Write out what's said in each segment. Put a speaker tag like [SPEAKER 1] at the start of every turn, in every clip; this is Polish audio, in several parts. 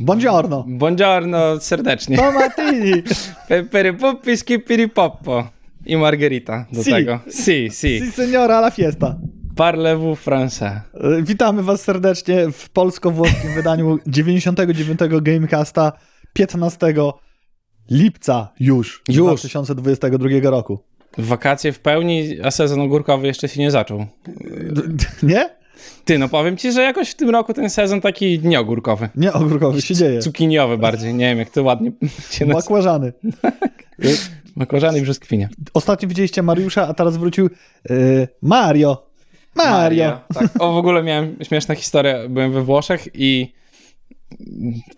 [SPEAKER 1] Buongiorno.
[SPEAKER 2] Buongiorno serdecznie.
[SPEAKER 1] Tomatini.
[SPEAKER 2] Peperipoppi, skipiripoppo. I margherita do
[SPEAKER 1] Si.
[SPEAKER 2] tego. Si, si.
[SPEAKER 1] Si signora alla fiesta.
[SPEAKER 2] Parlez-vous français.
[SPEAKER 1] E, Witamy was serdecznie w polsko-włoskim wydaniu 99 Gamecasta 15 lipca już,
[SPEAKER 2] Już.
[SPEAKER 1] 2022 roku.
[SPEAKER 2] Wakacje w pełni, a sezon ogórkowy jeszcze się nie zaczął.
[SPEAKER 1] Nie?
[SPEAKER 2] Ty, no powiem ci, że jakoś w tym roku ten sezon taki nieogórkowy.
[SPEAKER 1] Nie, ogórkowy się dzieje.
[SPEAKER 2] Cukiniowy bardziej, nie wiem jak to ładnie się nazywa.
[SPEAKER 1] Bakłażany.
[SPEAKER 2] Makłażany i brzoskwinia.
[SPEAKER 1] Ostatnio widzieliście Mariusza, a teraz wrócił e, Mario. Mario.
[SPEAKER 2] Tak. O, w ogóle miałem śmieszną historię. Byłem we Włoszech i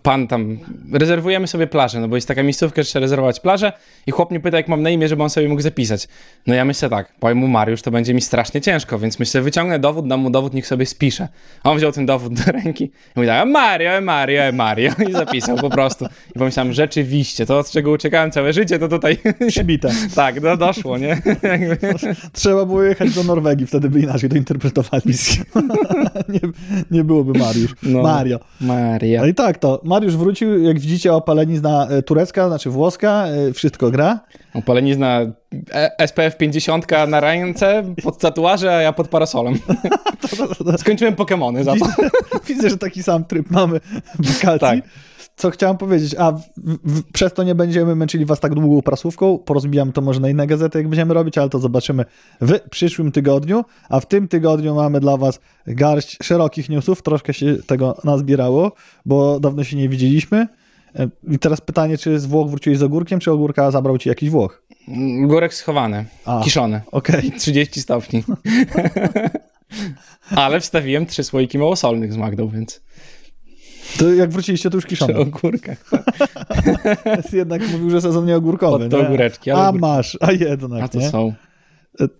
[SPEAKER 2] pan tam, rezerwujemy sobie plażę, no bo jest taka miejscówka, że trzeba rezerwować plażę i chłop mnie pyta, jak mam na imię, żeby on sobie mógł zapisać. No ja myślę tak, powiem mu Mariusz, to będzie mi strasznie ciężko, więc myślę, wyciągnę dowód, dam mu dowód, niech sobie spisze. A on wziął ten dowód do ręki i mówi tak, Mario, Mario, Mario i zapisał po prostu. I pomyślałem, rzeczywiście, to od czego uciekałem całe życie, to tutaj
[SPEAKER 1] Przybite.
[SPEAKER 2] tak, no, doszło, nie?
[SPEAKER 1] Trzeba było jechać do Norwegii, wtedy by inaczej to interpretowali. nie, nie byłoby Mariusz.
[SPEAKER 2] No.
[SPEAKER 1] Mario.
[SPEAKER 2] Maria.
[SPEAKER 1] No i tak to. Mariusz wrócił, jak widzicie, opalenizna e, turecka, znaczy włoska, e, wszystko gra.
[SPEAKER 2] Opalenizna e- SPF 50 na ręce, pod tatuaże, a ja pod parasolem. Skończyłem Pokemony za to.
[SPEAKER 1] Widzę, widzę, że taki sam tryb mamy w wakacji.
[SPEAKER 2] Tak.
[SPEAKER 1] Co chciałem powiedzieć, a w, w, przez to nie będziemy męczyli was tak długą prasówką, porozbijam to może na inne gazety, jak będziemy robić, ale to zobaczymy w przyszłym tygodniu, a w tym tygodniu mamy dla was garść szerokich newsów, troszkę się tego nazbierało, bo dawno się nie widzieliśmy. E, I teraz pytanie, czy z Włoch wróciłeś z ogórkiem, czy ogórka zabrał ci jakiś Włoch?
[SPEAKER 2] Górek schowany,
[SPEAKER 1] A.
[SPEAKER 2] kiszony,
[SPEAKER 1] Okej.
[SPEAKER 2] 30 stopni. Ale wstawiłem trzy słoiki małosolnych z Magdą, więc
[SPEAKER 1] To jak wróciliście, to już
[SPEAKER 2] przy
[SPEAKER 1] kiszone.
[SPEAKER 2] ogórkach.
[SPEAKER 1] Jednak mówił, że sezon nie ogórkowy.
[SPEAKER 2] Od to
[SPEAKER 1] nie?
[SPEAKER 2] ogóreczki,
[SPEAKER 1] A
[SPEAKER 2] ogórki.
[SPEAKER 1] masz, a jednak,
[SPEAKER 2] A to
[SPEAKER 1] nie?
[SPEAKER 2] są.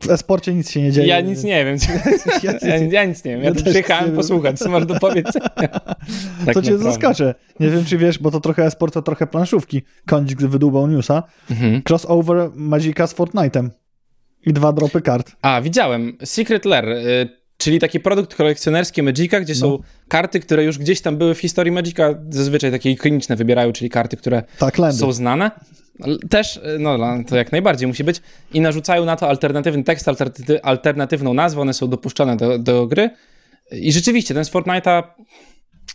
[SPEAKER 1] W esporcie nic się nie dzieje.
[SPEAKER 2] Ja nic nie wiem.
[SPEAKER 1] Ja,
[SPEAKER 2] Ja, ja nic nie wiem. Ja,
[SPEAKER 1] Ja
[SPEAKER 2] przyjechałem posłuchać, co masz do powiedzenia. Tak
[SPEAKER 1] to cię zaskaczę. Nie wiem, czy wiesz, bo to trochę esport, to trochę planszówki. Kądzik wydłubał newsa.
[SPEAKER 2] Mhm.
[SPEAKER 1] Crossover Magica z Fortnite'em. I dwa dropy kart.
[SPEAKER 2] A, widziałem. Secret Lair, y, czyli taki produkt kolekcjonerski Magica, gdzie są
[SPEAKER 1] No.
[SPEAKER 2] karty, które już gdzieś tam były w historii Magica, zazwyczaj takie ikoniczne wybierają, czyli karty, które
[SPEAKER 1] Tak,
[SPEAKER 2] są znane. Też, y, no to jak najbardziej musi być. I narzucają na to alternatywny tekst, alternaty- alternatywną nazwę, one są dopuszczone do, do gry. I rzeczywiście, ten z Fortnite'a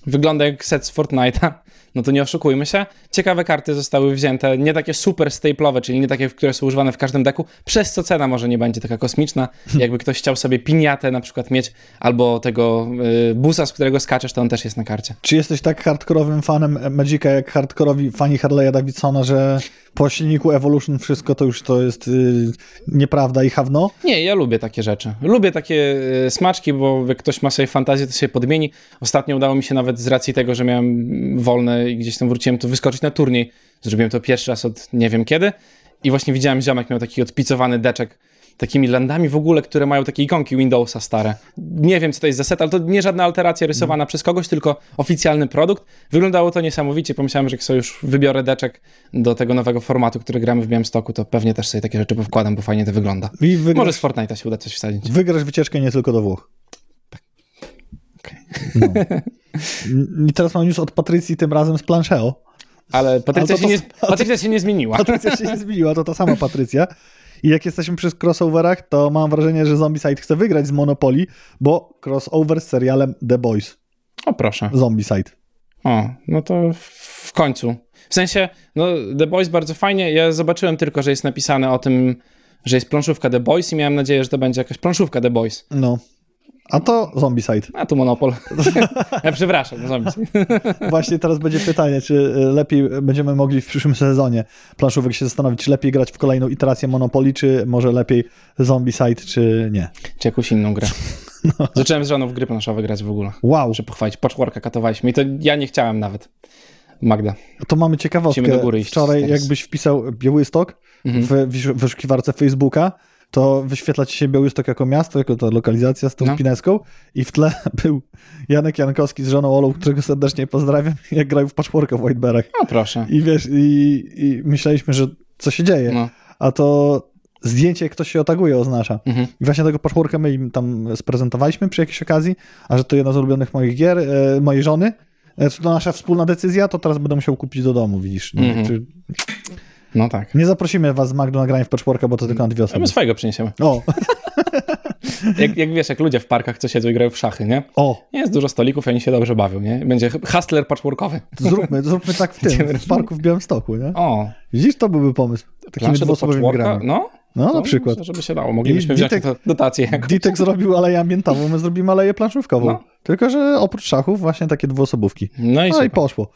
[SPEAKER 2] wygląda jak set z Fortnite'a. No to nie oszukujmy się. Ciekawe karty zostały wzięte, nie takie super staple'owe, czyli nie takie, które są używane w każdym deku, przez co cena może nie będzie taka kosmiczna. Jakby ktoś chciał sobie piniatę na przykład mieć, albo tego y, busa, z którego skaczesz, to on też jest na karcie.
[SPEAKER 1] Czy jesteś tak hardkorowym fanem Magica, jak hardkorowi fani Harley'a Davidsona, że po silniku Evolution wszystko to już to jest yy, nieprawda i hawno?
[SPEAKER 2] Nie, ja lubię takie rzeczy. Lubię takie e, smaczki, bo jak ktoś ma sobie fantazję, to się podmieni. Ostatnio udało mi się nawet z racji tego, że miałem wolne i gdzieś tam wróciłem, to wyskoczyć na turniej. Zrobiłem to pierwszy raz od nie wiem kiedy. I właśnie widziałem, ziomek miał taki odpicowany deczek takimi landami w ogóle, które mają takie ikonki Windowsa stare. Nie wiem, co to jest za set, ale to nie żadna alteracja rysowana przez kogoś, tylko oficjalny produkt. Wyglądało to niesamowicie. Pomyślałem, że jak sobie już wybiorę deczek do tego nowego formatu, który gramy w Białymstoku, to pewnie też sobie takie rzeczy powkładam, bo fajnie to wygląda.
[SPEAKER 1] Wygrasz,
[SPEAKER 2] Może z Fortnite'a się uda coś wsadzić.
[SPEAKER 1] wygrasz wycieczkę nie tylko do Włoch. No. I teraz mam news od Patrycji, tym razem z Plancheo.
[SPEAKER 2] Ale Patrycja,
[SPEAKER 1] Ale to-
[SPEAKER 2] się,
[SPEAKER 1] to-
[SPEAKER 2] nie, Patrycja się nie zmieniła.
[SPEAKER 1] Patrycja się nie zmieniła, to ta sama Patrycja. I jak jesteśmy przy crossoverach, to mam wrażenie, że Zombicide chce wygrać z Monopoly, bo crossover z serialem The Boys.
[SPEAKER 2] O proszę.
[SPEAKER 1] Zombicide.
[SPEAKER 2] O, no to w końcu. W sensie, no The Boys bardzo fajnie. Ja zobaczyłem tylko, że jest napisane o tym, że jest planszówka The Boys i miałem nadzieję, że to będzie jakaś planszówka The Boys.
[SPEAKER 1] No. A to Zombicide.
[SPEAKER 2] A tu Monopol. ja przepraszam, no zombies.
[SPEAKER 1] Właśnie teraz będzie pytanie, czy y, lepiej będziemy mogli w przyszłym sezonie planszówek się zastanowić, czy lepiej grać w kolejną iterację Monopoly, czy może lepiej Zombicide, czy nie.
[SPEAKER 2] Czy jakąś inną grę. Zacząłem z żoną w gry planszowe grać w ogóle.
[SPEAKER 1] Wow,
[SPEAKER 2] Muszę pochwalić. Patchworka katowaliśmy i to ja nie chciałem nawet. Magda.
[SPEAKER 1] to mamy ciekawostkę. Wczoraj
[SPEAKER 2] teraz.
[SPEAKER 1] jakbyś wpisał Białystok w wysz- wyszukiwarce Facebooka, to wyświetla ci się Białystok jako miasto, jako ta lokalizacja z tą
[SPEAKER 2] No.
[SPEAKER 1] pineską i w tle był Janek Jankowski z żoną Olą, którego serdecznie pozdrawiam, jak grają w patchworka w Whiteberach.
[SPEAKER 2] O proszę.
[SPEAKER 1] I wiesz, i, i myśleliśmy, że co się dzieje,
[SPEAKER 2] No.
[SPEAKER 1] a to zdjęcie, jak ktoś się otaguje, oznacza.
[SPEAKER 2] Mhm.
[SPEAKER 1] I właśnie tego patchworka my im tam sprezentowaliśmy przy jakiejś okazji, a że to jedna z ulubionych moich gier, e, mojej żony, Znaczy, to nasza wspólna decyzja, to teraz będę musiał kupić do domu, widzisz.
[SPEAKER 2] Mhm.
[SPEAKER 1] Czy-
[SPEAKER 2] No tak.
[SPEAKER 1] nie zaprosimy was z Magdą na granie w patchworka, bo to tylko na dwie
[SPEAKER 2] A
[SPEAKER 1] osoby.
[SPEAKER 2] my swojego przyniesiemy.
[SPEAKER 1] O,
[SPEAKER 2] Jak, jak wiesz, jak ludzie w parkach, co siedzą i grają w szachy, nie?
[SPEAKER 1] o,
[SPEAKER 2] Jest dużo stolików i oni się dobrze bawią, nie? Będzie hustler patchworkowy.
[SPEAKER 1] zróbmy, zróbmy tak w tym, w parku w Białymstoku, nie?
[SPEAKER 2] O,
[SPEAKER 1] Widzisz, to byłby pomysł. Takimi dwuosobowymi grami.
[SPEAKER 2] No,
[SPEAKER 1] No, na
[SPEAKER 2] to
[SPEAKER 1] przykład.
[SPEAKER 2] Myślę, żeby się dało. Moglibyśmy wziąć
[SPEAKER 1] Ditek-
[SPEAKER 2] to dotację. jako-
[SPEAKER 1] Ditek zrobił aleję ambientową, my zrobimy aleję planszówkową.
[SPEAKER 2] No.
[SPEAKER 1] Tylko, że oprócz szachów właśnie takie dwuosobówki.
[SPEAKER 2] No i
[SPEAKER 1] No i poszło.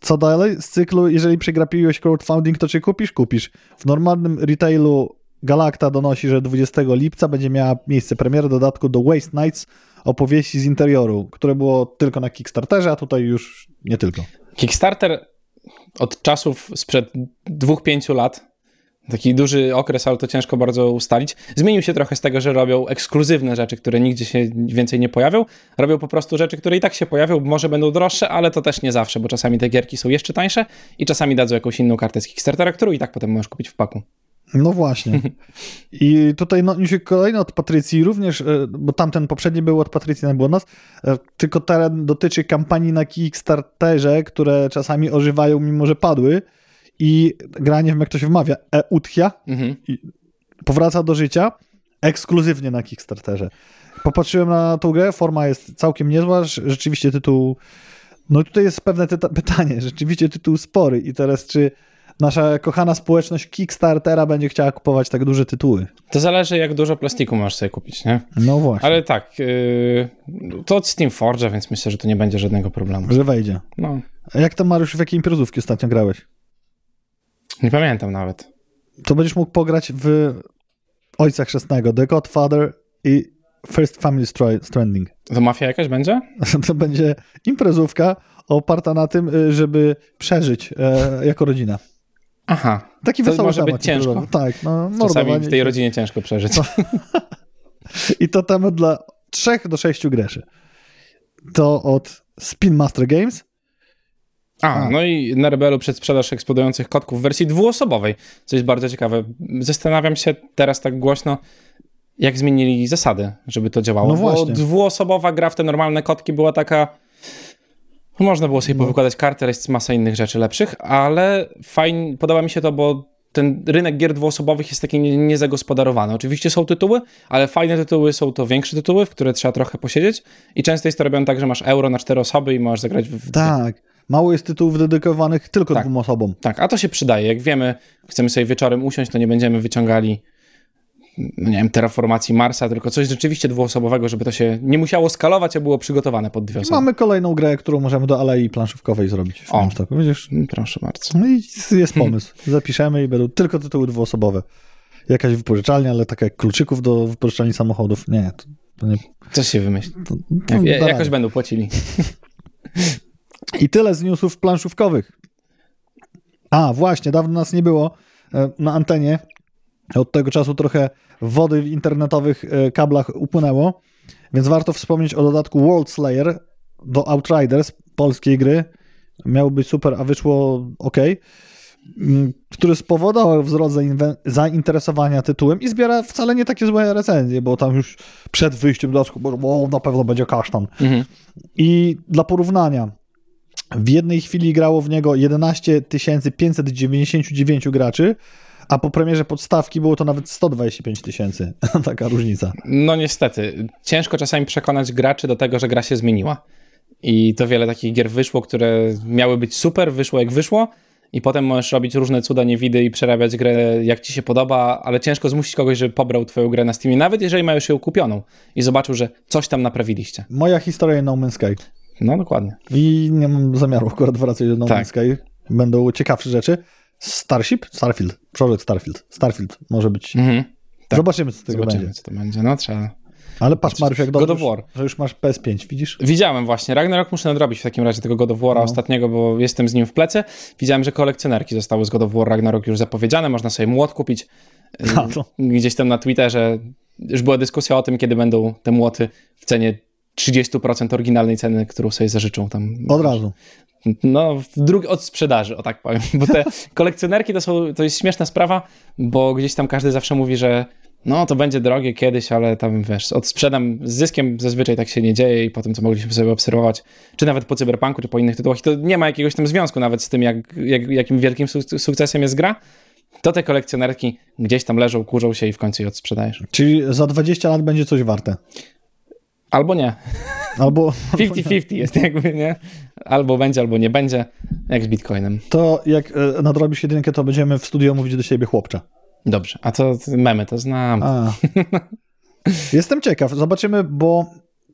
[SPEAKER 1] Co dalej? Z cyklu, jeżeli przegrapiłeś crowdfunding, to czy kupisz? Kupisz. W normalnym retailu Galacta donosi, że 20 lipca będzie miała miejsce premiera dodatku do Waste Nights opowieści z interioru, które było tylko na Kickstarterze, a tutaj już nie tylko.
[SPEAKER 2] Kickstarter od czasów sprzed dwóch, pięciu lat, taki duży okres, ale to ciężko bardzo ustalić, zmienił się trochę z tego, że robią ekskluzywne rzeczy, które nigdzie się więcej nie pojawią. Robią po prostu rzeczy, które i tak się pojawią, może będą droższe, ale to też nie zawsze, bo czasami te gierki są jeszcze tańsze i czasami dadzą jakąś inną kartę z Kickstartera, którą i tak potem możesz kupić w paku.
[SPEAKER 1] No właśnie. I tutaj no, newsik kolejny od Patrycji również, e, bo tamten poprzedni był od Patrycji, nie było nas, e, tylko ten dotyczy kampanii na Kickstarterze, które czasami ożywają mimo, że padły i granie, jak to się wymawia, e-uthia
[SPEAKER 2] Mhm.
[SPEAKER 1] powraca do życia ekskluzywnie na Kickstarterze. Popatrzyłem na tą grę, forma jest całkiem niezła, rz- rzeczywiście tytuł, no i tutaj jest pewne pytanie, rzeczywiście tytuł spory i teraz czy nasza kochana społeczność Kickstartera będzie chciała kupować tak duże tytuły?
[SPEAKER 2] To zależy, jak dużo plastiku możesz sobie kupić, nie?
[SPEAKER 1] No właśnie,
[SPEAKER 2] Ale tak, yy, to od Steam Forge'a, więc myślę, że to nie będzie żadnego problemu.
[SPEAKER 1] że wejdzie.
[SPEAKER 2] No,
[SPEAKER 1] A jak tam, Mariusz, w jakiej imprezówki ostatnio grałeś?
[SPEAKER 2] Nie pamiętam nawet.
[SPEAKER 1] To będziesz mógł pograć w Ojca Chrzestnego, The Godfather i First Family Stranding.
[SPEAKER 2] To mafia jakaś będzie?
[SPEAKER 1] To będzie imprezówka oparta na tym, y, żeby przeżyć e, jako rodzina.
[SPEAKER 2] Aha.
[SPEAKER 1] Taki
[SPEAKER 2] To
[SPEAKER 1] wesoły
[SPEAKER 2] może być
[SPEAKER 1] temat
[SPEAKER 2] ciężko.
[SPEAKER 1] imprezowy. Tak, no,
[SPEAKER 2] Czasami w tej rodzinie ciężko przeżyć.
[SPEAKER 1] I to temat dla 3 do 6 greszy. To od Spin Master Games.
[SPEAKER 2] A,
[SPEAKER 1] A.
[SPEAKER 2] no i na Rebelu przedsprzedaż eksplodujących kotków w wersji dwuosobowej, co jest bardzo ciekawe. Zastanawiam się teraz tak głośno, jak zmienili zasady, żeby to działało.
[SPEAKER 1] No
[SPEAKER 2] Bo
[SPEAKER 1] właśnie.
[SPEAKER 2] dwuosobowa gra w te normalne kotki była taka... Można było sobie
[SPEAKER 1] No.
[SPEAKER 2] powykładać kartę, ale jest masa innych rzeczy lepszych, ale fajnie, podoba mi się to, bo ten rynek gier dwuosobowych jest taki nie- niezagospodarowany. Oczywiście są tytuły, ale fajne tytuły są to większe tytuły, w które trzeba trochę posiedzieć i często jest to robione tak, że masz euro na cztery osoby i możesz zagrać w
[SPEAKER 1] Tak. Mało jest tytułów dedykowanych tylko
[SPEAKER 2] Tak.
[SPEAKER 1] dwóm osobom.
[SPEAKER 2] tak, a to się przydaje. Jak wiemy, chcemy sobie wieczorem usiąść, to nie będziemy wyciągali no nie wiem, terraformacji Marsa, tylko coś rzeczywiście dwuosobowego, żeby to się nie musiało skalować, a było przygotowane pod dwie osoby.
[SPEAKER 1] Mamy kolejną grę, którą możemy do alei planszówkowej zrobić w
[SPEAKER 2] O.
[SPEAKER 1] Białymstoku. Widzisz?
[SPEAKER 2] Mm, Proszę bardzo.
[SPEAKER 1] No i jest pomysł. Zapiszemy i będą tylko tytuły dwuosobowe. Jakaś wypożyczalnia, ale taka jak kluczyków do wypożyczalni samochodów. Nie, to, to nie.
[SPEAKER 2] Coś się wymyśli.
[SPEAKER 1] To, to
[SPEAKER 2] Jak, jakoś będą płacili.
[SPEAKER 1] I tyle z newsów planszówkowych. A, właśnie, dawno nas nie było e, na antenie. Od tego czasu trochę wody w internetowych e, kablach upłynęło, więc warto wspomnieć o dodatku World Slayer do Outriders, polskiej gry. Miał być super, a wyszło ok. mm, Który spowodował wzrost zainteresowania tytułem i zbiera wcale nie takie złe recenzje, bo tam już przed wyjściem dodatku, bo na pewno będzie kasztan.
[SPEAKER 2] Mhm.
[SPEAKER 1] I dla porównania, w jednej chwili grało w niego 11 599 graczy, a po premierze podstawki było to nawet 125 tysięcy. Taka różnica.
[SPEAKER 2] No niestety, ciężko czasami przekonać graczy do tego, że gra się zmieniła. I to wiele takich gier wyszło, które miały być super, wyszło jak wyszło, i potem możesz robić różne cuda niewidy i przerabiać grę jak ci się podoba, ale ciężko zmusić kogoś, żeby pobrał twoją grę na Steamie, nawet jeżeli ma już ją kupioną i zobaczył, że coś tam naprawiliście.
[SPEAKER 1] Moja historia No Man's Sky.
[SPEAKER 2] No dokładnie.
[SPEAKER 1] I nie mam zamiaru akurat wracać do No
[SPEAKER 2] Tak.
[SPEAKER 1] Sky. Będą ciekawsze rzeczy. Starship? Starfield. Project Starfield. Starfield może być.
[SPEAKER 2] Mhm. Tak.
[SPEAKER 1] Zobaczymy, co tego
[SPEAKER 2] Zobaczymy,
[SPEAKER 1] będzie.
[SPEAKER 2] co to będzie. No trzeba.
[SPEAKER 1] Ale patrz, Mariusz, jak
[SPEAKER 2] God
[SPEAKER 1] dobrze,
[SPEAKER 2] of War.
[SPEAKER 1] że już masz PS5, widzisz?
[SPEAKER 2] Widziałem właśnie. Ragnarok muszę nadrobić w takim razie tego God of War'a
[SPEAKER 1] No.
[SPEAKER 2] ostatniego, bo jestem z nim w plecy. Widziałem, że kolekcjonerki zostały z God of War Ragnarok już zapowiedziane. Można sobie młot kupić.
[SPEAKER 1] A, to.
[SPEAKER 2] Gdzieś tam na Twitterze już była dyskusja o tym, kiedy będą te młoty w cenie 30% oryginalnej ceny, którą sobie zażyczą tam.
[SPEAKER 1] Od razu.
[SPEAKER 2] No, w drugi od sprzedaży, o tak powiem. Bo te kolekcjonerki to, są, to jest śmieszna sprawa, bo gdzieś tam każdy zawsze mówi, że no to będzie drogie kiedyś, ale tam wiesz, odsprzedam z zyskiem, zazwyczaj tak się nie dzieje i po tym, co mogliśmy sobie obserwować, czy nawet po Cyberpunku, czy po innych tytułach, to nie ma jakiegoś tam związku nawet z tym, jak, jak, jakim wielkim suk- sukcesem jest gra, to te kolekcjonerki gdzieś tam leżą, kurzą się i w końcu je odsprzedajesz.
[SPEAKER 1] Czyli za 20 lat będzie coś warte.
[SPEAKER 2] Albo nie.
[SPEAKER 1] Albo
[SPEAKER 2] 50-50 jest jakby, nie? Albo będzie, albo nie będzie, jak z Bitcoinem.
[SPEAKER 1] to jak e, nadrobisz jedynkę, to będziemy w studio mówić do siebie chłopcze.
[SPEAKER 2] Dobrze, a to memy to znam.
[SPEAKER 1] A. Jestem ciekaw, zobaczymy, bo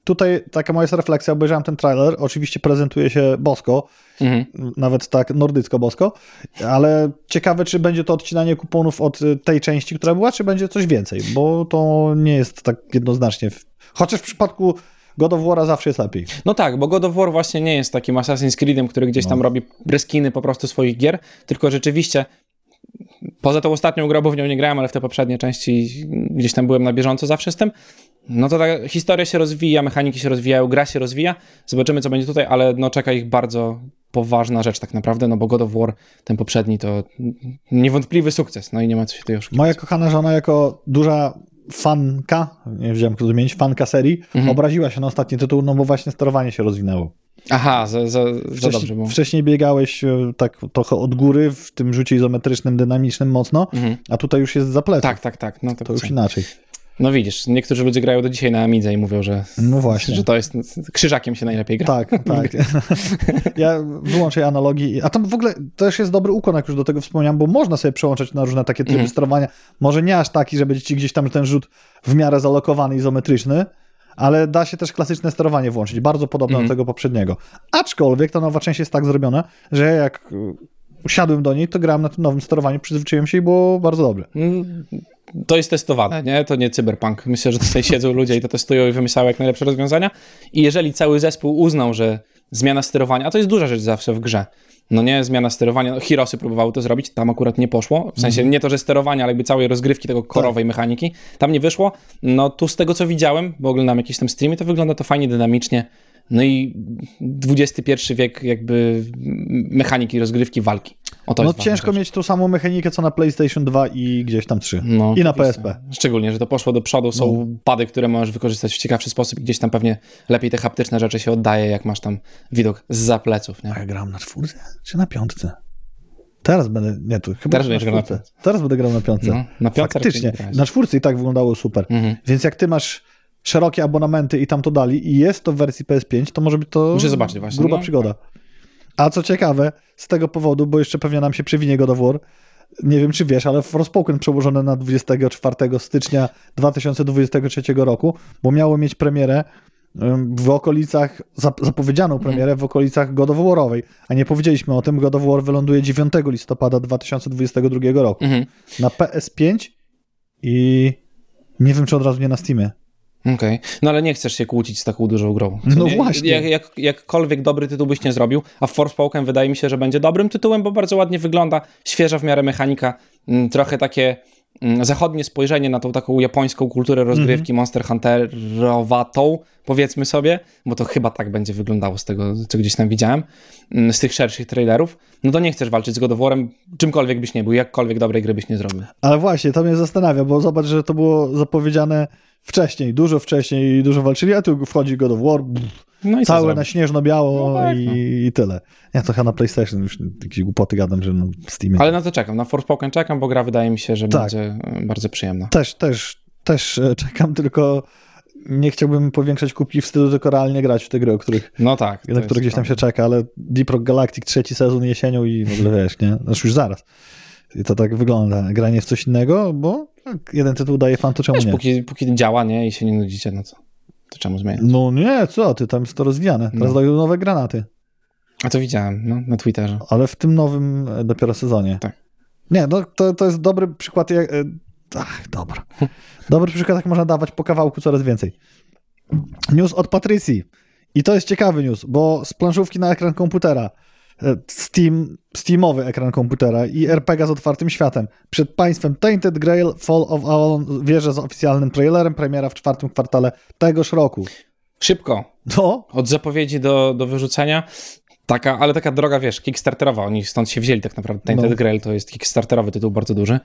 [SPEAKER 1] tutaj taka moja jest refleksja, obejrzałem ten trailer, oczywiście prezentuje się bosko,
[SPEAKER 2] Mhm.
[SPEAKER 1] nawet tak nordycko-bosko, ale ciekawe, czy będzie to odcinanie kuponów od tej części, która była, czy będzie coś więcej, bo to nie jest tak jednoznacznie. Chociaż w przypadku God of War'a zawsze jest lepiej.
[SPEAKER 2] No tak, bo God of War właśnie nie jest takim Assassin's Creedem, który gdzieś tam robi reskiny po prostu swoich gier, tylko rzeczywiście poza tą ostatnią grą, bo w nią nie grałem, ale w te poprzednie części gdzieś tam byłem na bieżąco zawsze z tym, no to ta historia się rozwija, mechaniki się rozwijają, gra się rozwija, zobaczymy co będzie tutaj, ale no czeka ich bardzo poważna rzecz tak naprawdę, no bo God of War, ten poprzedni to niewątpliwy sukces, no i nie ma co się tutaj oszukiwać.
[SPEAKER 1] Moja kochana żona jako duża fanka, nie wiedziałem jak to zmienić, fanka serii,
[SPEAKER 2] Mhm.
[SPEAKER 1] obraziła się na ostatni tytuł, no bo właśnie sterowanie się rozwinęło.
[SPEAKER 2] Aha, za, za, za dobrze
[SPEAKER 1] Wcześniej,
[SPEAKER 2] było.
[SPEAKER 1] wcześniej biegałeś e, tak trochę od góry, w tym rzucie izometrycznym, dynamicznym mocno,
[SPEAKER 2] Mhm.
[SPEAKER 1] a tutaj już jest za pleców.
[SPEAKER 2] Tak, tak, tak. No, to,
[SPEAKER 1] To już inaczej.
[SPEAKER 2] No widzisz, niektórzy ludzie grają do dzisiaj na Amidze i mówią, że,
[SPEAKER 1] No właśnie.
[SPEAKER 2] że to jest krzyżakiem się najlepiej gra.
[SPEAKER 1] Tak, tak. ja wyłączę analogii. A tam w ogóle też jest dobry ukłon, jak już do tego wspomniałem, bo można sobie przełączać na różne takie tryby
[SPEAKER 2] Mhm.
[SPEAKER 1] sterowania. Może nie aż taki, że będzie ci gdzieś tam ten rzut w miarę zalokowany, izometryczny, ale da się też klasyczne sterowanie włączyć, bardzo podobne
[SPEAKER 2] Mhm.
[SPEAKER 1] do tego poprzedniego. Aczkolwiek ta nowa część jest tak zrobiona, że jak usiadłem do niej, to grałem na tym nowym sterowaniu, przyzwyczaiłem się i było bardzo dobre.
[SPEAKER 2] To jest testowane, nie? To nie cyberpunk. Myślę, że tutaj siedzą ludzie i to testują i wymyślają jak najlepsze rozwiązania. I jeżeli cały zespół uznał, że zmiana sterowania, a to jest duża rzecz zawsze w grze, no nie, zmiana sterowania, no Hirosy próbowały to zrobić, tam akurat nie poszło, w sensie nie to, że sterowania, ale jakby całej rozgrywki tego korowej mechaniki, tam nie wyszło, no tu z tego co widziałem, bo oglądam jakieś tam streamy, to wygląda to fajnie, dynamicznie, no i XXI wiek jakby mechaniki, rozgrywki, walki. O to
[SPEAKER 1] No ciężko mieć tą samą mechanikę, co na PlayStation 2 i gdzieś tam 3.
[SPEAKER 2] No,
[SPEAKER 1] I na. PSP.
[SPEAKER 2] Szczególnie, że to poszło do przodu, są
[SPEAKER 1] No.
[SPEAKER 2] pady, które możesz wykorzystać w ciekawszy sposób i gdzieś tam pewnie lepiej te haptyczne rzeczy się oddaje, jak masz tam widok z pleców, nie?
[SPEAKER 1] A ja grałem na czwórce czy na piątce? Teraz będę, nie, tu chyba
[SPEAKER 2] Teraz
[SPEAKER 1] na
[SPEAKER 2] grał na
[SPEAKER 1] czwórce. Teraz będę grał na piątce.
[SPEAKER 2] No, na piątce
[SPEAKER 1] Faktycznie. Na czwórce i tak wyglądało super.
[SPEAKER 2] Mhm.
[SPEAKER 1] Więc jak ty masz szerokie abonamenty i tam to dali i jest to w wersji PS5, to może być to
[SPEAKER 2] Muszę zobaczyć właśnie,
[SPEAKER 1] gruba
[SPEAKER 2] no.
[SPEAKER 1] przygoda. A co ciekawe, z tego powodu, bo jeszcze pewnie nam się przewinie God of War, nie wiem czy wiesz, ale Forspoken przełożone na 24 stycznia 2023 roku, bo miało mieć premierę w okolicach, zap- zapowiedzianą
[SPEAKER 2] Mhm.
[SPEAKER 1] premierę w okolicach God of Warowej, a nie powiedzieliśmy o tym, God of War wyląduje 9 listopada 2022 roku
[SPEAKER 2] Mhm.
[SPEAKER 1] na PS5 i nie wiem czy od razu nie na Steamie.
[SPEAKER 2] Okej. No ale nie chcesz się kłócić z taką dużą grą.
[SPEAKER 1] No
[SPEAKER 2] nie?
[SPEAKER 1] właśnie.
[SPEAKER 2] Jak, jak, jakkolwiek dobry tytuł byś nie zrobił, a Forspoken wydaje mi się, że będzie dobrym tytułem, bo bardzo ładnie wygląda, świeża w miarę mechanika, mm, trochę takie mm, zachodnie spojrzenie na tą taką japońską kulturę rozgrywki Monster Hunterowatą, powiedzmy sobie, bo to chyba tak będzie wyglądało z tego, co gdzieś tam widziałem, mm, z tych szerszych trailerów, no to nie chcesz walczyć z God of War'em, czymkolwiek byś nie był, jakkolwiek dobrej gry byś nie zrobił.
[SPEAKER 1] Ale właśnie, to mnie zastanawia, bo zobacz, że to było zapowiedziane wcześniej, dużo wcześniej dużo walczyli, a tu wchodzi God of War, pff,
[SPEAKER 2] No i
[SPEAKER 1] całe na śnieżno-biało
[SPEAKER 2] No tak,
[SPEAKER 1] i,
[SPEAKER 2] no.
[SPEAKER 1] i tyle. Ja to chyba na PlayStation już jakieś głupoty gadam, że no, w Steamie.
[SPEAKER 2] Ale na to czekam, na Forspoken czekam, bo gra wydaje mi się, że
[SPEAKER 1] Tak.
[SPEAKER 2] będzie e, bardzo przyjemna.
[SPEAKER 1] Też, też, też e, czekam, tylko nie chciałbym powiększać kubki w stylu, tylko realnie grać w te gry, o których,
[SPEAKER 2] No tak.
[SPEAKER 1] na które gdzieś tam się czeka, ale Deep Rock Galactic trzeci sezon jesienią i w ogóle wiesz, nie? Znaczy już zaraz. I to tak wygląda. Granie w coś innego, bo tak, jeden tytuł daje fan, to czemu
[SPEAKER 2] Wiesz,
[SPEAKER 1] nie?
[SPEAKER 2] póki, póki działa, nie, i się nie nudzicie, no co? To czemu zmieniać?
[SPEAKER 1] No nie, co ty, tam jest to rozwijane. Teraz
[SPEAKER 2] No.
[SPEAKER 1] dają nowe granaty.
[SPEAKER 2] A to widziałem, no, na Twitterze.
[SPEAKER 1] Ale w tym nowym e, dopiero sezonie.
[SPEAKER 2] Tak.
[SPEAKER 1] Nie, no to, to jest dobry przykład. Jak, e, ach, dobra. Dobry przykład, jak można dawać po kawałku coraz więcej. News od Patrycji. I to jest ciekawy news, bo z planszówki na ekran komputera, Steam, Steamowy ekran komputera i RPG z otwartym światem. Przed państwem Tainted Grail Fall of Avalon wierzę z oficjalnym trailerem, premiera w czwartym kwartale tegoż roku.
[SPEAKER 2] Szybko,
[SPEAKER 1] To
[SPEAKER 2] od zapowiedzi do, do wyrzucenia. Taka, ale taka droga, wiesz, kickstarterowa, oni stąd się wzięli tak naprawdę. Tainted
[SPEAKER 1] No.
[SPEAKER 2] Grail to jest kickstarterowy tytuł bardzo duży.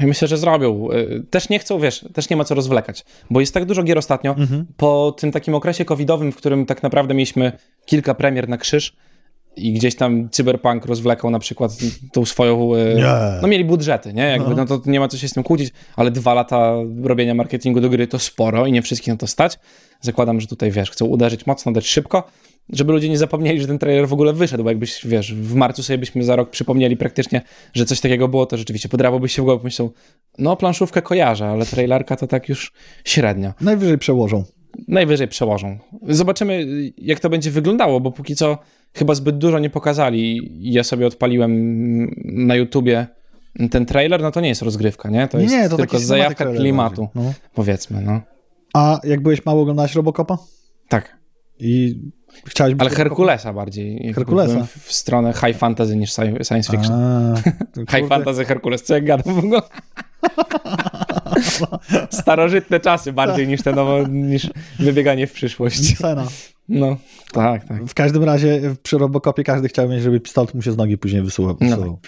[SPEAKER 2] I myślę, że zrobią. Y, Też nie chcą, wiesz, też nie ma co rozwlekać, bo jest tak dużo gier ostatnio.
[SPEAKER 1] Mhm.
[SPEAKER 2] Po tym takim okresie covidowym, w którym tak naprawdę mieliśmy kilka premier na krzyż i gdzieś tam Cyberpunk rozwlekał na przykład tą swoją... y,
[SPEAKER 1] Nie.
[SPEAKER 2] No mieli budżety, nie? Jakby,
[SPEAKER 1] No.
[SPEAKER 2] no to nie ma co się z tym kłócić, ale dwa lata robienia marketingu do gry to sporo i nie wszystkich na to stać. Zakładam, że tutaj, wiesz, chcą uderzyć mocno, dać szybko, żeby ludzie nie zapomnieli, że ten trailer w ogóle wyszedł, bo jakbyś, wiesz, w marcu sobie byśmy za rok przypomnieli praktycznie, że coś takiego było, to rzeczywiście podrapałbyś się w głowę, pomyślał, no planszówkę kojarzę, ale trailerka to tak już średnio.
[SPEAKER 1] Najwyżej przełożą.
[SPEAKER 2] Najwyżej przełożą. Zobaczymy, jak to będzie wyglądało, bo póki co chyba zbyt dużo nie pokazali. Ja sobie odpaliłem na YouTubie ten trailer, no to nie jest rozgrywka, nie? To
[SPEAKER 1] Nie,
[SPEAKER 2] jest
[SPEAKER 1] nie, to
[SPEAKER 2] tylko zajawka klimatu.
[SPEAKER 1] No.
[SPEAKER 2] powiedzmy, no.
[SPEAKER 1] A jak byłeś mało oglądałeś Robocopa?
[SPEAKER 2] Tak,
[SPEAKER 1] I chciałeś
[SPEAKER 2] ale? Herkulesa bardziej.
[SPEAKER 1] Herkulesa.
[SPEAKER 2] W stronę high fantasy niż sci- science fiction.
[SPEAKER 1] A,
[SPEAKER 2] High fantasy Herkules, co ja gadam w ogóle? Starożytne czasy bardziej niż te nowo, niż wybieganie w przyszłość.
[SPEAKER 1] Scena.
[SPEAKER 2] No, tak, tak.
[SPEAKER 1] W każdym razie przy Robocopie każdy chciał mieć, żeby pistolet mu się z nogi później wysuwał.
[SPEAKER 2] No
[SPEAKER 1] wysuwał.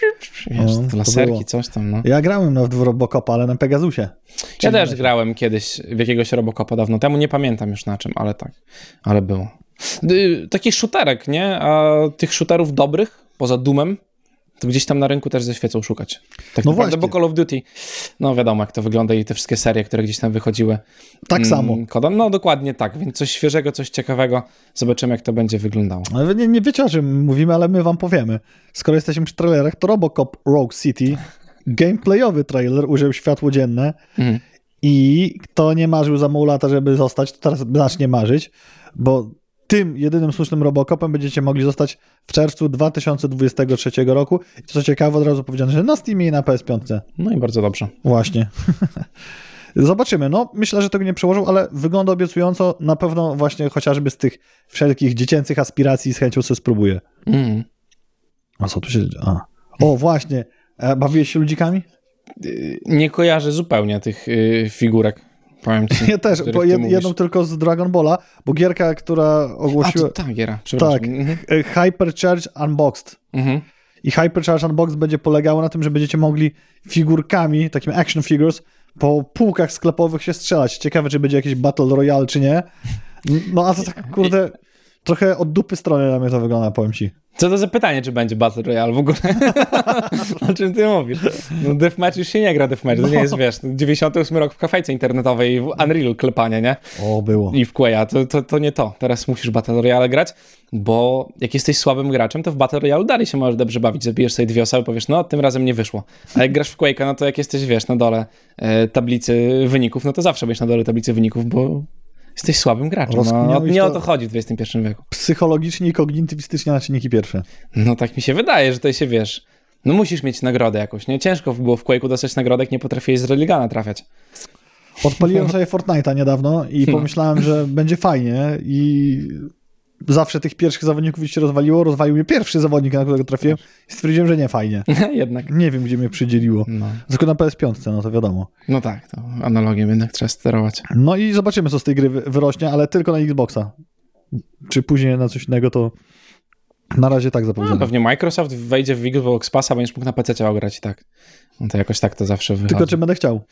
[SPEAKER 2] Wiesz,
[SPEAKER 1] No,
[SPEAKER 2] laserki, coś tam, no.
[SPEAKER 1] Ja grałem no, w Robocopa, ale na Pegasusie.
[SPEAKER 2] Ja też
[SPEAKER 1] na-
[SPEAKER 2] grałem kiedyś w jakiegoś Robocopa dawno temu, nie pamiętam już na czym, ale tak, ale było. Y, Taki shooterek, nie? A tych shooterów dobrych, poza Doomem, to gdzieś tam na rynku też ze świecą szukać. Tak
[SPEAKER 1] No
[SPEAKER 2] naprawdę,
[SPEAKER 1] właśnie.
[SPEAKER 2] bo Call of Duty, no wiadomo jak to wygląda i te wszystkie serie, które gdzieś tam wychodziły.
[SPEAKER 1] Tak
[SPEAKER 2] mm,
[SPEAKER 1] samo.
[SPEAKER 2] Kodem, no dokładnie tak, więc coś świeżego, coś ciekawego, zobaczymy jak to będzie wyglądało.
[SPEAKER 1] Ale wy nie, nie wiecie o czym mówimy, ale my wam powiemy. Skoro jesteśmy przy trailerach, to Robocop Rogue City, gameplayowy trailer, ujrzał światło dzienne
[SPEAKER 2] Mhm.
[SPEAKER 1] i kto nie marzył za mało lata, żeby zostać, to teraz zacznie marzyć, bo tym jedynym słusznym Robocopem będziecie mogli zostać w czerwcu 2023 roku. I co ciekawe, od razu powiedziane, że na Steamie i na PS5.
[SPEAKER 2] No i bardzo dobrze.
[SPEAKER 1] Właśnie. Zobaczymy. No, myślę, że tego nie przełożył, ale wygląda obiecująco. Na pewno właśnie chociażby z tych wszelkich dziecięcych aspiracji z chęcią sobie spróbuję.
[SPEAKER 2] Mm.
[SPEAKER 1] A co tu się... A. O, właśnie. E, Bawiłeś się ludzikami?
[SPEAKER 2] Y, Nie kojarzę zupełnie tych y, figurek, powiem ci.
[SPEAKER 1] Ja też, bo jed, jedną tylko z Dragon Balla, bo gierka, która
[SPEAKER 2] A,
[SPEAKER 1] ogłosiła...
[SPEAKER 2] to ta giera, przepraszam.
[SPEAKER 1] Tak.
[SPEAKER 2] Mhm.
[SPEAKER 1] e, Hypercharge Unboxed.
[SPEAKER 2] Mhm.
[SPEAKER 1] I Hypercharge Unboxed będzie polegało na tym, że będziecie mogli figurkami, takimi action figures, po półkach sklepowych się strzelać. Ciekawe, czy będzie jakiś Battle Royale, czy nie. No a to tak, kurde, trochę od dupy strony na mnie to wygląda, powiem ci.
[SPEAKER 2] Co to za pytanie, czy będzie Battle Royale w ogóle? o czym ty mówisz? No Deathmatch już się nie gra Deathmatch, to nie jest, wiesz, 98 rok w kafejce internetowej, w Unreal klepanie, nie?
[SPEAKER 1] O, było.
[SPEAKER 2] I w Quaya, to, to, to nie to. Teraz musisz Battle Royale grać, bo jak jesteś słabym graczem, to w Battle Royale dalej się możesz dobrze bawić. Zabijesz sobie dwie osoby, powiesz, no tym razem nie wyszło. A jak grasz w Quake'a, no to jak jesteś, wiesz, na dole e, tablicy wyników, no to zawsze będziesz na dole tablicy wyników, bo jesteś słabym graczem. No, nie o
[SPEAKER 1] to-
[SPEAKER 2] chodzi w XXI wieku.
[SPEAKER 1] Psychologicznie i kognitywistycznie na czynniki pierwsze.
[SPEAKER 2] No tak mi się wydaje, że to się wiesz. No musisz mieć nagrodę jakąś, nie? Ciężko było w Quake'u dostać nagrodę, jak nie potrafiłeś z Religana trafiać.
[SPEAKER 1] Odpaliłem sobie Fortnite'a niedawno i
[SPEAKER 2] No.
[SPEAKER 1] pomyślałem, że będzie fajnie i zawsze tych pierwszych zawodników się rozwaliło. Rozwalił mnie pierwszy zawodnik, na którego trafiłem i stwierdziłem, że nie fajnie.
[SPEAKER 2] Jednak.
[SPEAKER 1] Nie wiem, gdzie mnie przydzieliło.
[SPEAKER 2] No.
[SPEAKER 1] Tylko na PS5, no to wiadomo.
[SPEAKER 2] no tak, to analogiem jednak trzeba sterować.
[SPEAKER 1] No i zobaczymy, co z tej gry wy- wyrośnie, ale tylko na Xboxa. Czy później na coś innego, to na razie tak
[SPEAKER 2] No,
[SPEAKER 1] zapowiedziano.
[SPEAKER 2] pewnie Microsoft wejdzie w Xbox Passa, będziesz mógł na PC ograć i tak. No to jakoś tak to zawsze wychodzi.
[SPEAKER 1] Tylko czy będę chciał.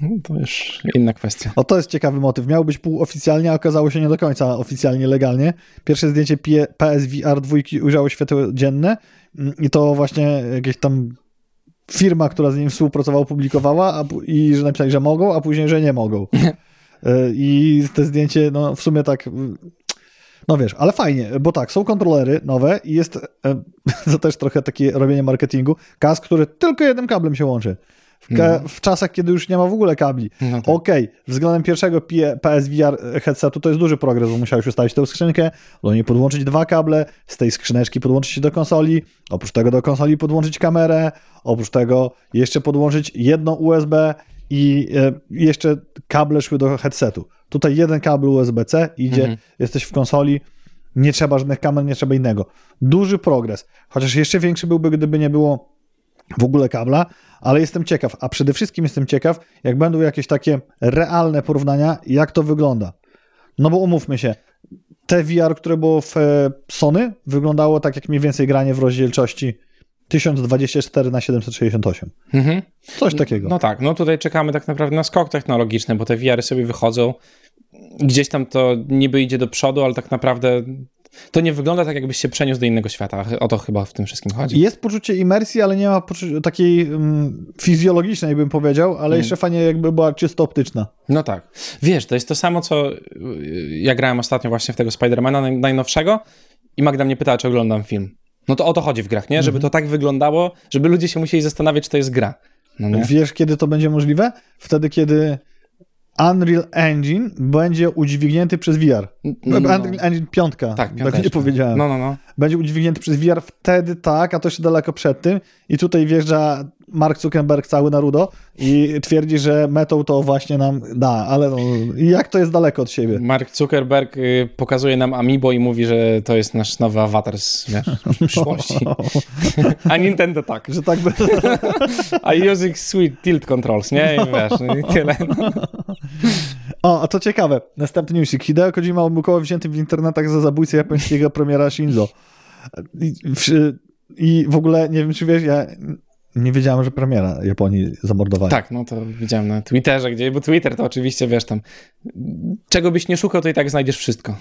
[SPEAKER 2] No, to już inna kwestia.
[SPEAKER 1] O, to jest ciekawy motyw. Miał być półoficjalnie, a okazało się nie do końca oficjalnie, legalnie. Pierwsze zdjęcie PSVR 2 ujrzało światło dzienne mm, i to właśnie jakieś tam firma, która z nim współpracowała, publikowała a, i że napisali, że mogą, a później, że nie mogą. Y, I te zdjęcie, no w sumie tak... y, No wiesz, ale fajnie, bo tak, są kontrolery nowe i jest e, to też trochę takie robienie marketingu. Kask, który tylko jednym kablem się łączy. W, ka- w czasach, kiedy już nie ma w ogóle kabli.
[SPEAKER 2] No tak.
[SPEAKER 1] Okej, względem pierwszego PSVR headsetu to jest duży progres, bo musiałeś ustawić tę skrzynkę, do niej podłączyć dwa kable, z tej skrzyneczki podłączyć się do konsoli, oprócz tego do konsoli podłączyć kamerę, oprócz tego jeszcze podłączyć jedno USB i e, jeszcze kable szły do headsetu. Tutaj jeden kabel USB-C idzie,
[SPEAKER 2] Mhm.
[SPEAKER 1] jesteś w konsoli, nie trzeba żadnych kamer, nie trzeba innego. Duży progres, chociaż jeszcze większy byłby, gdyby nie było w ogóle kabla, ale jestem ciekaw, a przede wszystkim jestem ciekaw, jak będą jakieś takie realne porównania, jak to wygląda. No bo umówmy się, te VR, które było w e, Sony, wyglądało tak jak mniej więcej granie w rozdzielczości 1024 na 768.
[SPEAKER 2] Mhm.
[SPEAKER 1] Coś takiego.
[SPEAKER 2] No tak, no tutaj czekamy tak naprawdę na skok technologiczny, bo te VR-y sobie wychodzą. Gdzieś tam to niby idzie do przodu, ale tak naprawdę to nie wygląda tak, jakbyś się przeniósł do innego świata. O to chyba w tym wszystkim chodzi.
[SPEAKER 1] Jest poczucie imersji, ale nie ma takiej mm, fizjologicznej, bym powiedział, ale
[SPEAKER 2] Mm.
[SPEAKER 1] jeszcze fajnie jakby była czysto optyczna.
[SPEAKER 2] No tak. Wiesz, to jest to samo, co y, ja grałem ostatnio właśnie w tego Spidermana naj- najnowszego i Magda mnie pytała, czy oglądam film. No to o to chodzi w grach, nie? Żeby to tak wyglądało, żeby ludzie się musieli zastanawiać, czy to jest gra. No?
[SPEAKER 1] Wiesz, kiedy to będzie możliwe? Wtedy, kiedy Unreal Engine będzie udźwignięty przez VR.
[SPEAKER 2] No.
[SPEAKER 1] Unreal Engine 5,
[SPEAKER 2] Tak,
[SPEAKER 1] tak nie powiedziałem.
[SPEAKER 2] No, no, no.
[SPEAKER 1] Będzie udźwignięty przez VR wtedy tak, a to jeszcze daleko przed tym. I tutaj wjeżdża Mark Zuckerberg cały na rudo i twierdzi, że metą to właśnie nam da, ale no, jak to jest daleko od siebie?
[SPEAKER 2] Mark Zuckerberg y, pokazuje nam Amiibo i mówi, że to jest nasz nowy awatar z, wiesz, przyszłości. A Nintendo tak.
[SPEAKER 1] Że tak by...
[SPEAKER 2] A using sweet tilt controls, nie? I wiesz, i tyle. No.
[SPEAKER 1] O, a to ciekawe. Następny newsik. Hideo Kojima omykoło wzięty w internetach za zabójcę japońskiego premiera Shinzo. I, w, I w ogóle, nie wiem czy wiesz, ja nie wiedziałem, że premiera Japonii zamordowali.
[SPEAKER 2] Tak, no to widziałem na Twitterze, gdzie, bo Twitter to oczywiście, wiesz, tam czego byś nie szukał, to i tak znajdziesz wszystko.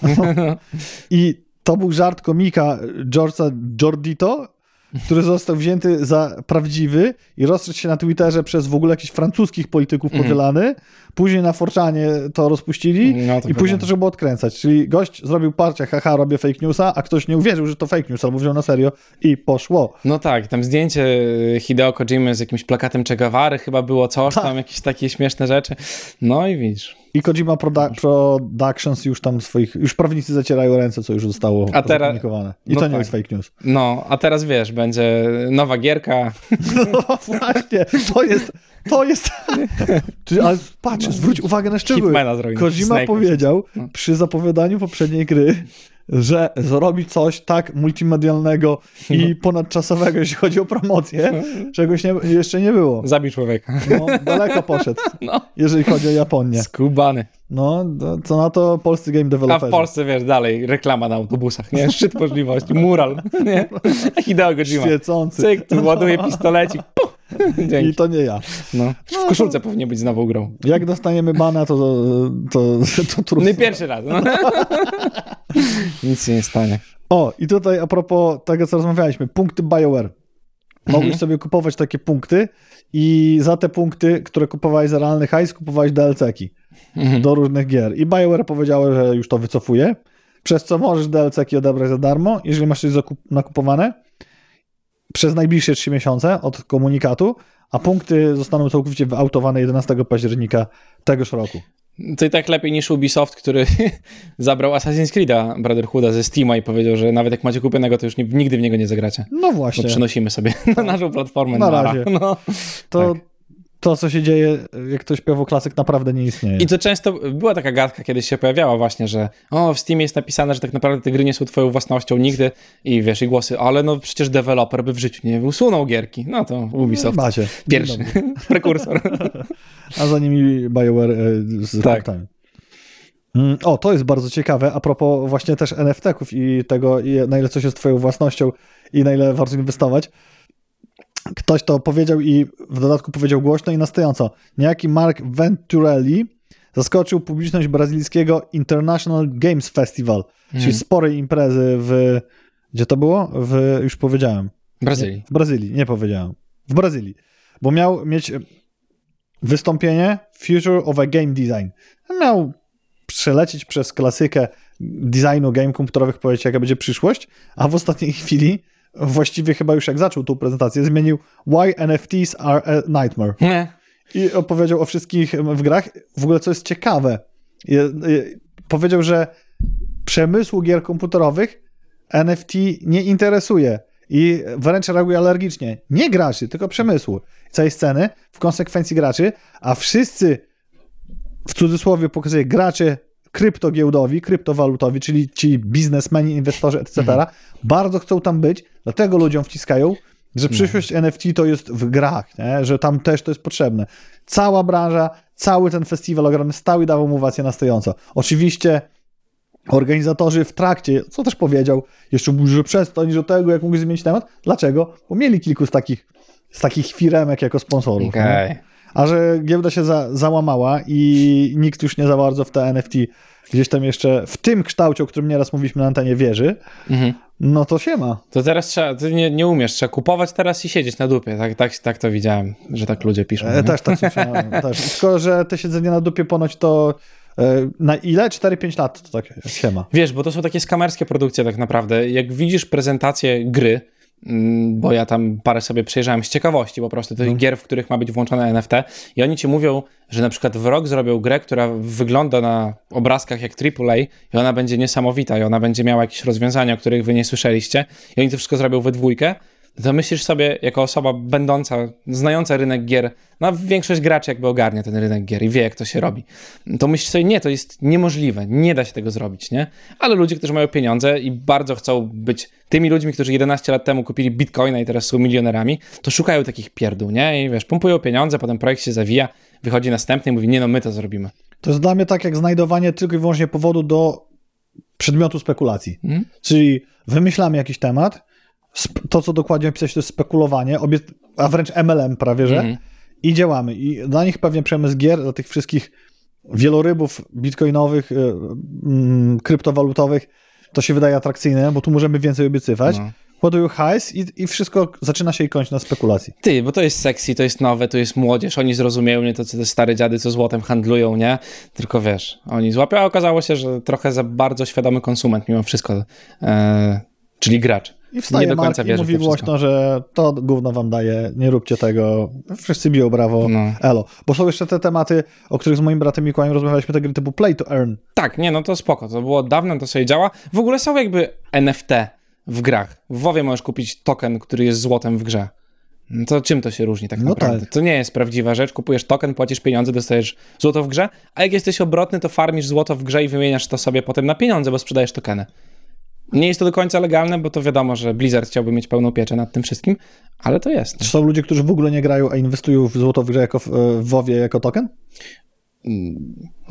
[SPEAKER 1] I to był żart komika George'a Jordito, który został wzięty za prawdziwy i rozszedł się na Twitterze przez w ogóle jakichś francuskich polityków
[SPEAKER 2] Mhm.
[SPEAKER 1] powielany. Później na Forczanie to rozpuścili
[SPEAKER 2] No, to
[SPEAKER 1] i później to trzeba było odkręcać. Czyli gość zrobił parcie, haha, robię fake newsa, a ktoś nie uwierzył, że to fake news, albo wziął na serio i poszło.
[SPEAKER 2] No tak, tam zdjęcie Hideo Kojimy z jakimś plakatem Che Guevary chyba było coś,
[SPEAKER 1] Tak.
[SPEAKER 2] tam jakieś takie śmieszne rzeczy. No i widzisz.
[SPEAKER 1] I Kojima Produ- Productions już tam swoich, już prawnicy zacierają ręce, co już zostało
[SPEAKER 2] A teraz-.
[SPEAKER 1] I
[SPEAKER 2] no
[SPEAKER 1] to nie
[SPEAKER 2] tak.
[SPEAKER 1] jest fake news.
[SPEAKER 2] No, a teraz wiesz, będzie nowa gierka.
[SPEAKER 1] No właśnie, to jest, to jest... Ty, ale patrz, zwróć uwagę na szczegóły.
[SPEAKER 2] Hitmana.
[SPEAKER 1] Kojima powiedział
[SPEAKER 2] No.
[SPEAKER 1] przy zapowiadaniu poprzedniej gry, że zrobi coś tak multimedialnego i ponadczasowego, jeśli chodzi o promocję, czegoś nie, jeszcze nie było.
[SPEAKER 2] Zabił człowieka.
[SPEAKER 1] No, daleko poszedł,
[SPEAKER 2] No,
[SPEAKER 1] jeżeli chodzi o Japonię.
[SPEAKER 2] skubany.
[SPEAKER 1] No, co na to polscy game
[SPEAKER 2] A w
[SPEAKER 1] developerzy.
[SPEAKER 2] Polsce, wiesz, dalej, reklama na autobusach, nie? Szczyt możliwości, mural, nie? Hideo Kojima.
[SPEAKER 1] Świecący.
[SPEAKER 2] Cyk, tu ładuje pistolecik, puf!
[SPEAKER 1] I
[SPEAKER 2] Dzięki.
[SPEAKER 1] to nie ja.
[SPEAKER 2] No. W koszulce powinien być z nową grą.
[SPEAKER 1] Jak dostaniemy bana, to, to, to trudno.
[SPEAKER 2] No pierwszy raz. No. Nic się nie stanie.
[SPEAKER 1] O, i tutaj a propos tego, co rozmawialiśmy, punkty BioWare. Mogłeś
[SPEAKER 2] Mhm.
[SPEAKER 1] sobie kupować takie punkty i za te punkty, które kupowałeś za realny hajs, kupowałeś DLC-ki
[SPEAKER 2] Mhm.
[SPEAKER 1] do różnych gier. I BioWare powiedziało, że już to wycofuje, przez co możesz DLC-ki odebrać za darmo, jeżeli masz coś zakup- nakupowane przez najbliższe 3 miesiące od komunikatu, a punkty zostaną całkowicie wyautowane 11 października tegoż roku.
[SPEAKER 2] To i tak lepiej niż Ubisoft, który zabrał Assassin's Creed'a Brotherhooda ze Steama i powiedział, że nawet jak macie kupionego, to już nigdy w niego nie zagracie.
[SPEAKER 1] No
[SPEAKER 2] Bo
[SPEAKER 1] właśnie,
[SPEAKER 2] przenosimy sobie na naszą platformę.
[SPEAKER 1] Na
[SPEAKER 2] nara.
[SPEAKER 1] razie.
[SPEAKER 2] No.
[SPEAKER 1] to,
[SPEAKER 2] tak.
[SPEAKER 1] To co się dzieje, jak to śpiewał klasyk, naprawdę nie istnieje.
[SPEAKER 2] I to często była taka gadka, kiedyś się pojawiała właśnie, że o, w Steamie jest napisane, że tak naprawdę te gry nie są twoją własnością nigdy i wiesz, i głosy, ale no przecież deweloper by w życiu nie usunął gierki. No to Ubisoft.
[SPEAKER 1] Macie.
[SPEAKER 2] Pierwszy. Prekursor.
[SPEAKER 1] A za nimi BioWare e, z
[SPEAKER 2] Tak.
[SPEAKER 1] Mm, O, to jest bardzo ciekawe, a propos właśnie też NFT-ków i tego, i na ile coś jest twoją własnością i na ile warto inwestować. Ktoś to powiedział i w dodatku powiedział głośno i na stojąco. Niejaki Mark Venturelli zaskoczył publiczność brazylijskiego International Games Festival, czyli
[SPEAKER 2] Mhm.
[SPEAKER 1] sporej imprezy w... Gdzie to było? W, już powiedziałem.
[SPEAKER 2] Brazylii.
[SPEAKER 1] W Brazylii, nie powiedziałem. W Brazylii. Bo miał mieć wystąpienie Future of a Game Design. Miał przelecieć przez klasykę designu game komputerowych, powiedzieć, jaka będzie przyszłość, a w ostatniej chwili, właściwie chyba już jak zaczął tą prezentację, zmienił Why NFTs are a nightmare.
[SPEAKER 2] Nie.
[SPEAKER 1] I opowiedział o wszystkich w grach. W ogóle, co jest ciekawe, powiedział, że przemysłu gier komputerowych NFT nie interesuje i wręcz reaguje alergicznie. Nie graczy, tylko przemysłu. Całej sceny, w konsekwencji graczy, a wszyscy, w cudzysłowie pokazuję, gracze kryptogiełdowi, kryptowalutowi, czyli ci biznesmeni, inwestorzy, etc., bardzo chcą tam być, dlatego ludziom wciskają, że przyszłość NFT to jest w grach, nie? że tam też to jest potrzebne. Cała branża, cały ten festiwal ogromny stał i dawał mu owację na stojąco. Oczywiście Organizatorzy w trakcie, co też powiedział, jeszcze mówił, że przestań, że tego, jak mógł zmienić temat. Dlaczego? Bo mieli kilku z takich, z takich firemek jako sponsorów.
[SPEAKER 2] Okej.
[SPEAKER 1] A że giełda się za, załamała i nikt już nie za bardzo w te NFT gdzieś tam jeszcze w tym kształcie, o którym nieraz mówiliśmy na antenie, wierzy,
[SPEAKER 2] Mhm.
[SPEAKER 1] No to się ma.
[SPEAKER 2] To teraz trzeba, ty nie, nie umiesz, trzeba kupować teraz i siedzieć na dupie. Tak, tak, tak to widziałem, że tak ludzie piszą.
[SPEAKER 1] E,
[SPEAKER 2] nie?
[SPEAKER 1] też tak słyszałem. też. Tylko, że te siedzenie na dupie ponoć to e, na ile? 4-5 lat to tak się ma.
[SPEAKER 2] Wiesz, bo to są takie skamerskie produkcje tak naprawdę. Jak widzisz prezentację gry, bo ja tam parę sobie przejrzałem z ciekawości po prostu tych gier, w których ma być włączone NFT i oni ci mówią, że na przykład w rok zrobią grę, która wygląda na obrazkach jak AAA i ona będzie niesamowita i ona będzie miała jakieś rozwiązania, o których wy nie słyszeliście. I oni to wszystko zrobią we dwójkę, to myślisz sobie, jako osoba będąca, znająca rynek gier, no większość graczy jakby ogarnia ten rynek gier i wie, jak to się robi, to myślisz sobie, nie, to jest niemożliwe, nie da się tego zrobić, nie? Ale ludzie, którzy mają pieniądze i bardzo chcą być tymi ludźmi, którzy 11 lat temu kupili bitcoina i teraz są milionerami, to szukają takich pierdół, nie? I wiesz, pompują pieniądze, potem projekt się zawija, wychodzi następny i mówi, nie no, my to zrobimy.
[SPEAKER 1] To jest dla mnie tak jak znajdowanie tylko i wyłącznie powodu do przedmiotu spekulacji.
[SPEAKER 2] Mhm.
[SPEAKER 1] Czyli wymyślamy jakiś temat, to co dokładnie opisać to jest spekulowanie, a wręcz MLM prawie, że
[SPEAKER 2] Mhm.
[SPEAKER 1] i działamy. I dla nich pewnie przemysł gier, dla tych wszystkich wielorybów bitcoinowych, y, mm, kryptowalutowych, to się wydaje atrakcyjne, bo tu możemy więcej obiecywać.
[SPEAKER 2] No.
[SPEAKER 1] Ładują hajs i, i wszystko zaczyna się i kończy na spekulacji.
[SPEAKER 2] Ty, bo to jest sexy, to jest nowe, to jest młodzież, oni zrozumieją nie to, co te stare dziady, co złotem handlują, nie? Tylko wiesz, oni złapią, a okazało się, że trochę za bardzo świadomy konsument mimo wszystko, e, czyli gracz.
[SPEAKER 1] I wstaje
[SPEAKER 2] Nie do
[SPEAKER 1] Mark
[SPEAKER 2] końca
[SPEAKER 1] i
[SPEAKER 2] wierzy w
[SPEAKER 1] mówi głośno, że to gówno wam daje, nie róbcie tego. Wszyscy biją brawo,
[SPEAKER 2] No.
[SPEAKER 1] elo. Bo są jeszcze te tematy, o których z moim bratem Mikołajem rozmawialiśmy, te gry typu play to earn.
[SPEAKER 2] Tak, nie, no to spoko, to było dawno, to sobie działa. W ogóle są jakby NFT w grach. W WoWie możesz kupić token, który jest złotem w grze. No To czym to się różni tak
[SPEAKER 1] No
[SPEAKER 2] naprawdę?
[SPEAKER 1] tak.
[SPEAKER 2] To nie jest prawdziwa rzecz. Kupujesz token, płacisz pieniądze, dostajesz złoto w grze, a jak jesteś obrotny, to farmisz złoto w grze i wymieniasz to sobie potem na pieniądze, bo sprzedajesz tokeny. Nie jest to do końca legalne, bo to wiadomo, że Blizzard chciałby mieć pełną pieczę nad tym wszystkim, ale to jest.
[SPEAKER 1] Czy są ludzie, którzy w ogóle nie grają, a inwestują w złoto w grze jako w, w WoWie jako token?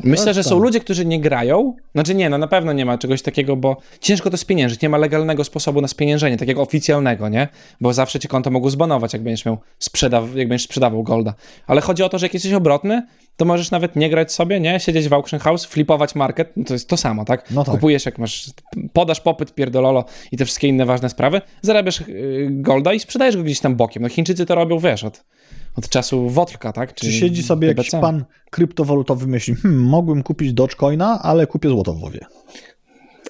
[SPEAKER 2] Myślę, że
[SPEAKER 1] tak.
[SPEAKER 2] są ludzie, którzy nie grają. Znaczy nie, no na pewno nie ma czegoś takiego, bo ciężko to spieniężyć. Nie ma legalnego sposobu na spieniężenie, takiego oficjalnego, nie? Bo zawsze ci konto mogą zbanować, jak będziesz miał sprzedaw, jak będziesz sprzedawał golda. Ale chodzi o to, że jak jesteś obrotny, to możesz nawet nie grać sobie, nie? Siedzieć w auction house, flipować market, no to jest to samo, tak?
[SPEAKER 1] No tak.
[SPEAKER 2] Kupujesz, jak masz, podasz popyt, pierdololo i te wszystkie inne ważne sprawy, zarabiasz yy, golda i sprzedajesz go gdzieś tam bokiem. No Chińczycy to robią, wiesz, od, od czasu Wotlka, tak?
[SPEAKER 1] Czy siedzi sobie jakiś pan kryptowalutowy myśli, hmm, mogłem kupić Dogecoina, ale kupię złoto w WoWie.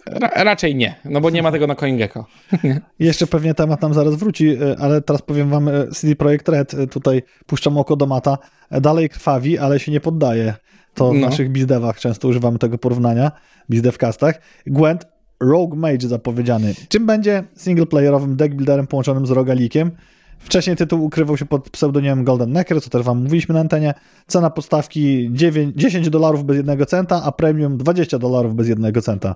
[SPEAKER 2] Ra- raczej nie, no bo nie ma tego na CoinGecko.
[SPEAKER 1] Jeszcze pewnie temat nam zaraz wróci, y, ale teraz powiem wam, y, CD Projekt Red, y, tutaj puszczam oko do mata, dalej krwawi, ale się nie poddaje. To w
[SPEAKER 2] No.
[SPEAKER 1] naszych bizdewach często używamy tego porównania, bizdewcastach. Gwent Rogue Mage zapowiedziany. Czym będzie singleplayerowym deckbuilderem połączonym z rogalikiem? Wcześniej tytuł ukrywał się pod pseudonimem Golden Necker, co też wam mówiliśmy na antenie. Cena podstawki 9, 10 dolarów bez jednego centa, a premium 20 dolarów bez jednego centa.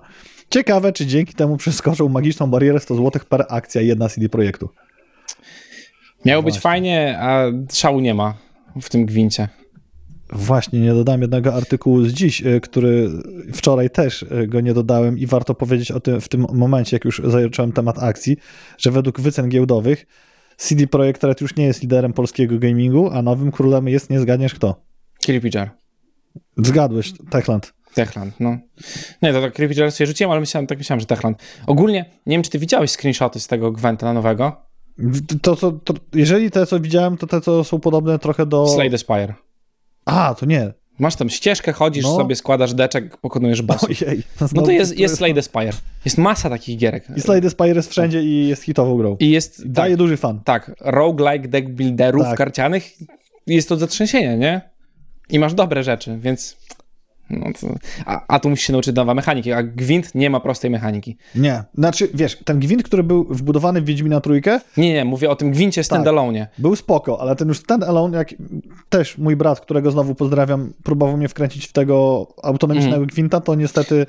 [SPEAKER 1] Ciekawe, czy dzięki temu przeskoczą magiczną barierę 100 zł per akcja jedna CD Projektu.
[SPEAKER 2] Miało być
[SPEAKER 1] Właśnie.
[SPEAKER 2] fajnie, a szału nie ma w tym gwincie.
[SPEAKER 1] Właśnie, nie dodałem jednego artykułu z dziś, y, który wczoraj też y, go nie dodałem i warto powiedzieć o tym w tym momencie, jak już zacząłem temat akcji, że według wycen giełdowych CD Projekt Red już nie jest liderem polskiego gamingu, a nowym królem jest, nie zgadniesz kto.
[SPEAKER 2] Creepy Jar.
[SPEAKER 1] Zgadłeś, Techland.
[SPEAKER 2] Techland, no. Nie, to tak Creepy Jar sobie rzuciłem, ale myślałem, tak myślałem, że Techland. Ogólnie, nie wiem, czy ty widziałeś screenshoty z tego Gwenta nowego?
[SPEAKER 1] To, co, to, jeżeli te, co widziałem, to te, co są podobne trochę do...
[SPEAKER 2] Slay the Spire.
[SPEAKER 1] A, to nie.
[SPEAKER 2] Masz tam ścieżkę, chodzisz
[SPEAKER 1] No.
[SPEAKER 2] sobie, składasz deczek, pokonujesz bossów.
[SPEAKER 1] Ojej.
[SPEAKER 2] No to jest, jest Slay the Spire. Jest masa takich gierek.
[SPEAKER 1] I Slay the Spire jest wszędzie i jest hitową grą.
[SPEAKER 2] I jest,
[SPEAKER 1] Daje
[SPEAKER 2] tak,
[SPEAKER 1] duży fan.
[SPEAKER 2] tak, roguelike deck builderów
[SPEAKER 1] Tak.
[SPEAKER 2] karcianych jest to zatrzęsienie, nie? I masz dobre rzeczy, więc... No to, a, a tu musisz się nauczyć nowa mechaniki, a Gwint nie ma prostej mechaniki.
[SPEAKER 1] Nie. Znaczy, wiesz, ten gwint, który był wbudowany w Wiedźmina Trójkę,
[SPEAKER 2] Nie, nie, mówię o tym Gwincie standalone.
[SPEAKER 1] Był spoko, ale ten już stand-alone, jak też mój brat, którego znowu pozdrawiam, próbował mnie wkręcić w tego autonomicznego
[SPEAKER 2] Mhm.
[SPEAKER 1] gwinta, to niestety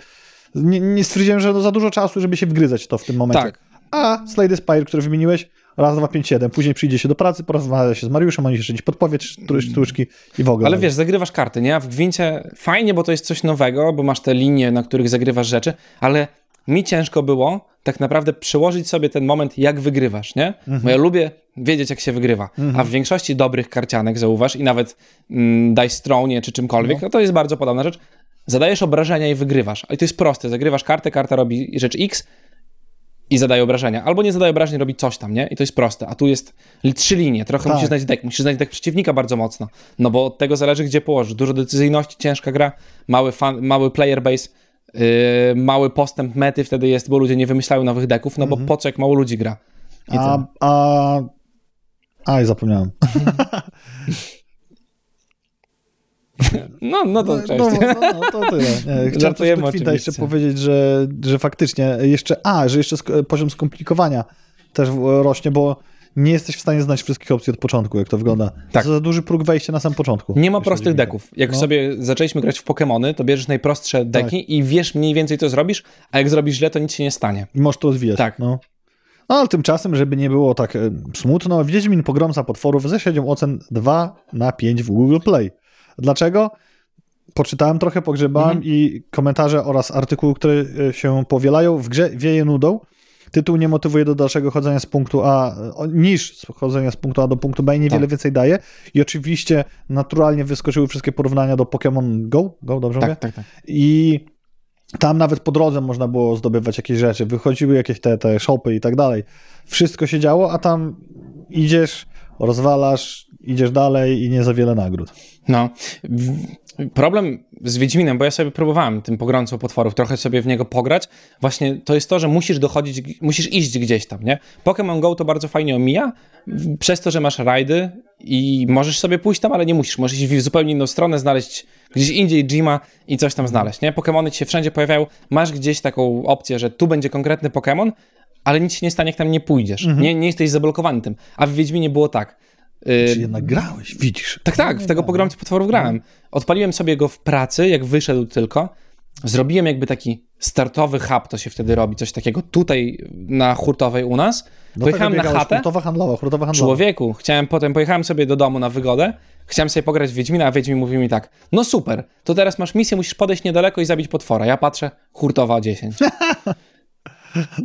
[SPEAKER 1] nie, nie stwierdziłem, że no za dużo czasu, żeby się wgryzać to w tym momencie.
[SPEAKER 2] Tak.
[SPEAKER 1] A Slade Spire, który wymieniłeś, raz, dwa, pięć, siedem. Później przyjdzie się do pracy, porozmawia się z Mariuszem, on jeszcze gdzieś podpowie trzy sztuczki i w ogóle.
[SPEAKER 2] Ale wiesz, zagrywasz karty, nie? A w Gwincie fajnie, bo to jest coś nowego, bo masz te linie, na których zagrywasz rzeczy, ale mi ciężko było tak naprawdę przełożyć sobie ten moment, jak wygrywasz, nie? Bo ja lubię wiedzieć, jak się wygrywa. A w większości dobrych karcianek, zauważ, i nawet mm, Dice Throne czy czymkolwiek, no. to jest bardzo podobna rzecz. Zadajesz obrażenia i wygrywasz. I to jest proste. Zagrywasz kartę, karta robi rzecz X i zadaje obrażenia. Albo nie zadaje obrażeń, robi coś tam, nie? I to jest proste. A tu jest li- trzy linie. Trochę
[SPEAKER 1] Tak.
[SPEAKER 2] musisz znać deck. Musisz znać deck przeciwnika bardzo mocno. No bo od tego zależy, gdzie położysz. Dużo decyzyjności, ciężka gra, mały, fan, mały player base, yy, mały postęp mety wtedy jest, bo ludzie nie wymyślają nowych deków, no bo po co jak mało ludzi gra. I
[SPEAKER 1] a, a... Aj, zapomniałem.
[SPEAKER 2] No, no to cześć.
[SPEAKER 1] No, no, no, to tyle. Nie, chciałem
[SPEAKER 2] Żartujemy
[SPEAKER 1] coś do Kwinta jeszcze powiedzieć, że, że faktycznie jeszcze, a, że jeszcze sk- poziom skomplikowania też rośnie, bo nie jesteś w stanie znać wszystkich opcji od początku, jak to wygląda.
[SPEAKER 2] Tak.
[SPEAKER 1] Za duży próg wejścia na sam początku.
[SPEAKER 2] Nie ma prostych deków. Jak
[SPEAKER 1] No.
[SPEAKER 2] sobie zaczęliśmy grać w Pokémony, to bierzesz najprostsze deki i wiesz mniej więcej, co zrobisz, a jak zrobisz źle, to nic się nie stanie.
[SPEAKER 1] I możesz to rozwijać.
[SPEAKER 2] Tak.
[SPEAKER 1] No. No, ale tymczasem, żeby nie było tak e, smutno, Wiedźmin Pogromca Potworów ze średnią ocen 2 na 5 w Google Play. Dlaczego? Poczytałem trochę, pogrzebałem
[SPEAKER 2] Mhm.
[SPEAKER 1] i komentarze oraz artykuły, które e, się powielają. W grze wieje nudą. Tytuł nie motywuje do dalszego chodzenia z punktu A e, niż chodzenia z punktu A do punktu B i niewiele
[SPEAKER 2] Tak.
[SPEAKER 1] więcej daje. I oczywiście naturalnie wyskoczyły wszystkie porównania do Pokémon Go. Go, dobrze mówię?
[SPEAKER 2] Tak, tak, tak.
[SPEAKER 1] I tam nawet po drodze można było zdobywać jakieś rzeczy, wychodziły jakieś te, te shopy i tak dalej. Wszystko się działo, a tam idziesz, rozwalasz, idziesz dalej i nie za wiele nagród.
[SPEAKER 2] No. Problem z Wiedźminem, bo ja sobie próbowałem tym pogromcą potworów, trochę sobie w niego pograć, właśnie to jest to, że musisz dochodzić, musisz iść gdzieś tam, nie? Pokémon Go to bardzo fajnie omija, przez to, że masz rajdy i możesz sobie pójść tam, ale nie musisz. Możesz iść w zupełnie inną stronę, znaleźć gdzieś indziej Jima i coś tam znaleźć, nie? Pokémony ci się wszędzie pojawiają, masz gdzieś taką opcję, że tu będzie konkretny Pokémon, ale nic się nie stanie, jak tam nie pójdziesz. Nie, nie jesteś zablokowany tym. A w Wiedźminie było tak.
[SPEAKER 1] Czy jednak grałeś, widzisz.
[SPEAKER 2] tak, tak, w tego pogromcy potworów grałem. Odpaliłem sobie go w pracy, jak wyszedł tylko. Zrobiłem jakby taki startowy hub, to się wtedy robi, coś takiego tutaj na hurtowej u nas.
[SPEAKER 1] Do
[SPEAKER 2] Pojechałem
[SPEAKER 1] tego
[SPEAKER 2] na
[SPEAKER 1] biegałeś,
[SPEAKER 2] chatę.
[SPEAKER 1] Hurtowa handlowa, hurtowa handlowa.
[SPEAKER 2] Człowieku, chciałem potem, pojechałem sobie do domu na wygodę, chciałem sobie pograć w Wiedźmina, a Wiedźmin mówi mi tak, no super, to teraz masz misję, musisz podejść niedaleko i zabić potwora. Ja patrzę, hurtowa 10.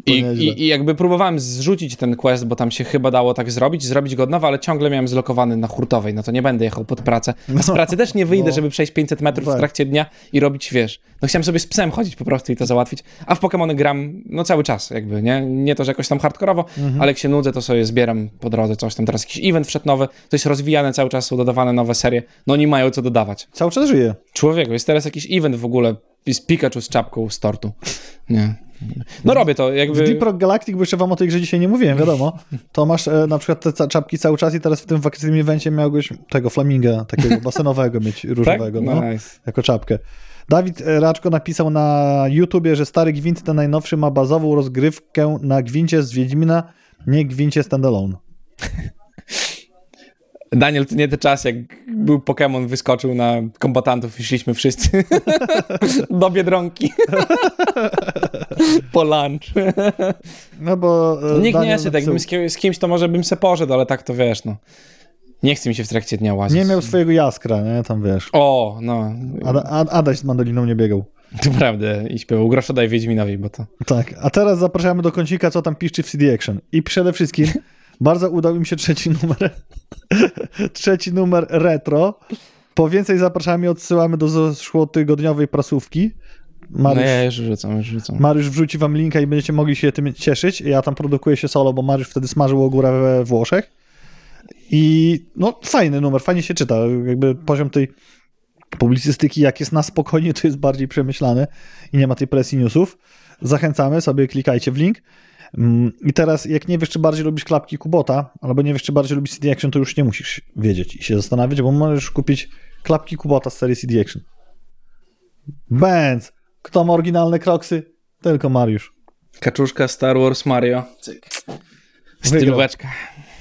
[SPEAKER 2] I, i, I jakby próbowałem zrzucić ten quest, bo tam się chyba dało tak zrobić, zrobić go od nowa, ale ciągle miałem zlokowany na hurtowej, no to nie będę jechał pod pracę. A z pracy też nie wyjdę,
[SPEAKER 1] no.
[SPEAKER 2] żeby przejść 500 metrów w trakcie dnia i robić, wiesz, no chciałem sobie z psem chodzić po prostu i to załatwić, a w Pokémony gram, no cały czas jakby, nie? Nie to, że jakoś tam hardkorowo,
[SPEAKER 1] Mhm.
[SPEAKER 2] ale jak się nudzę, to sobie zbieram po drodze coś tam, teraz jakiś event wszedł nowy, to jest rozwijane cały czas, są dodawane nowe serie, no oni mają co dodawać.
[SPEAKER 1] Cały czas żyje.
[SPEAKER 2] Człowieku, jest teraz jakiś event w ogóle z Pikachu z czapką z tortu. Nie. No robię to,
[SPEAKER 1] W
[SPEAKER 2] jakby...
[SPEAKER 1] Deep Rock Galactic, bo jeszcze wam o tej grze dzisiaj nie mówiłem, wiadomo, to masz e, na przykład te ca- czapki cały czas i teraz w tym wakacyjnym evencie miałeś tego flaminga, takiego basenowego mieć różowego, no,
[SPEAKER 2] Nice.
[SPEAKER 1] jako czapkę. Dawid e, Raczko napisał na YouTubie, że stary gwint ten najnowszy ma bazową rozgrywkę na gwincie z Wiedźmina, nie gwincie standalone.
[SPEAKER 2] Daniel, to nie ten czas, jak był Pokémon, wyskoczył na kombatantów i szliśmy wszyscy do Biedronki. po lunch.
[SPEAKER 1] No bo e,
[SPEAKER 2] Nikt nie
[SPEAKER 1] Daniel
[SPEAKER 2] szedł,
[SPEAKER 1] napisał-
[SPEAKER 2] jakbym z, kim- z kimś to może bym se poszedł, ale tak to wiesz, no. Nie chce mi się w trakcie dnia łazić.
[SPEAKER 1] Nie miał swojego jaskra, nie, tam wiesz.
[SPEAKER 2] O, no.
[SPEAKER 1] Ada, Ad, Adaś z mandoliną nie biegał.
[SPEAKER 2] To prawda. I śpiewał, grosza daj Wiedźminowi, bo to...
[SPEAKER 1] Tak, a teraz zapraszamy do kącika, co tam piszczy w CD Action. I przede wszystkim bardzo udał im się trzeci numer. trzeci numer retro. Po więcej zapraszamy, odsyłamy do zeszłotygodniowej prasówki.
[SPEAKER 2] No
[SPEAKER 1] Mariusz,
[SPEAKER 2] ja już rzucam, już rzucam.
[SPEAKER 1] Mariusz wrzuci wam linka i będziecie mogli się tym cieszyć. Ja tam produkuję się solo, bo Mariusz wtedy smażył ogórę we Włoszech. I no fajny numer, fajnie się czyta. Jakby poziom tej publicystyki, jak jest na spokojnie, to jest bardziej przemyślany i nie ma tej presji newsów. Zachęcamy, sobie klikajcie w link. Mm, I teraz, jak nie wiesz, czy bardziej lubisz klapki Kubota, albo nie wiesz, czy bardziej lubisz CD Action, to już nie musisz wiedzieć i się zastanawiać, bo możesz kupić klapki Kubota z serii CD Action. Benz! Kto ma oryginalne kroksy? Tylko Mariusz.
[SPEAKER 2] Kaczuszka Star Wars Mario. Cyk. Stylóweczka.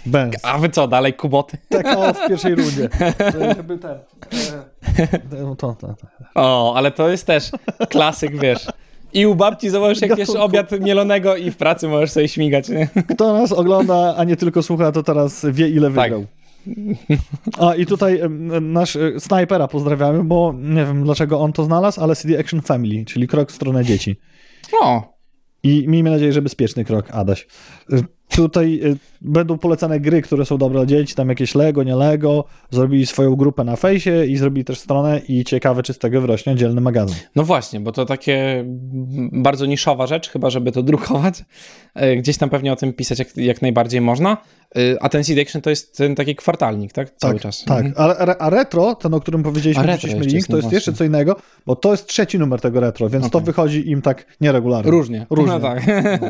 [SPEAKER 1] Benz.
[SPEAKER 2] A wy co, dalej kuboty?
[SPEAKER 1] Tak o, w pierwszej rundzie. To był ten. e, To, to, to.
[SPEAKER 2] O, ale to jest też klasyk, wiesz. I u babci zobaczysz, jak jesz obiad mielonego i w pracy możesz sobie śmigać, nie?
[SPEAKER 1] Kto nas ogląda, a nie tylko słucha, to teraz wie, ile
[SPEAKER 2] Tak.
[SPEAKER 1] wygrał. A i tutaj nasz e, snajpera pozdrawiamy, bo nie wiem dlaczego on to znalazł, ale CD Action Family, czyli krok w stronę dzieci.
[SPEAKER 2] O,
[SPEAKER 1] I miejmy nadzieję, że bezpieczny krok, Adaś. Tutaj y, będą polecane gry, które są dobre dla dzieci, tam jakieś Lego, nie Lego. Zrobili swoją grupę na fejsie i zrobili też stronę i ciekawe, czy z tego wyrośnie dzielny magazyn.
[SPEAKER 2] no właśnie, bo to takie bardzo niszowa rzecz, chyba żeby to drukować. E, Gdzieś tam pewnie o tym pisać jak, jak najbardziej można. E, A ten Seed Action to jest ten taki kwartalnik, tak? Cały
[SPEAKER 1] tak,
[SPEAKER 2] czas.
[SPEAKER 1] Tak,
[SPEAKER 2] Mhm.
[SPEAKER 1] ale re- a retro, ten, o którym powiedzieliśmy,
[SPEAKER 2] A retro
[SPEAKER 1] link,
[SPEAKER 2] jest,
[SPEAKER 1] to
[SPEAKER 2] no
[SPEAKER 1] jest
[SPEAKER 2] właśnie.
[SPEAKER 1] jeszcze co innego, bo to jest trzeci numer tego retro, więc to
[SPEAKER 2] Okej.
[SPEAKER 1] wychodzi im tak nieregularnie.
[SPEAKER 2] Różnie.
[SPEAKER 1] Różnie.
[SPEAKER 2] No tak.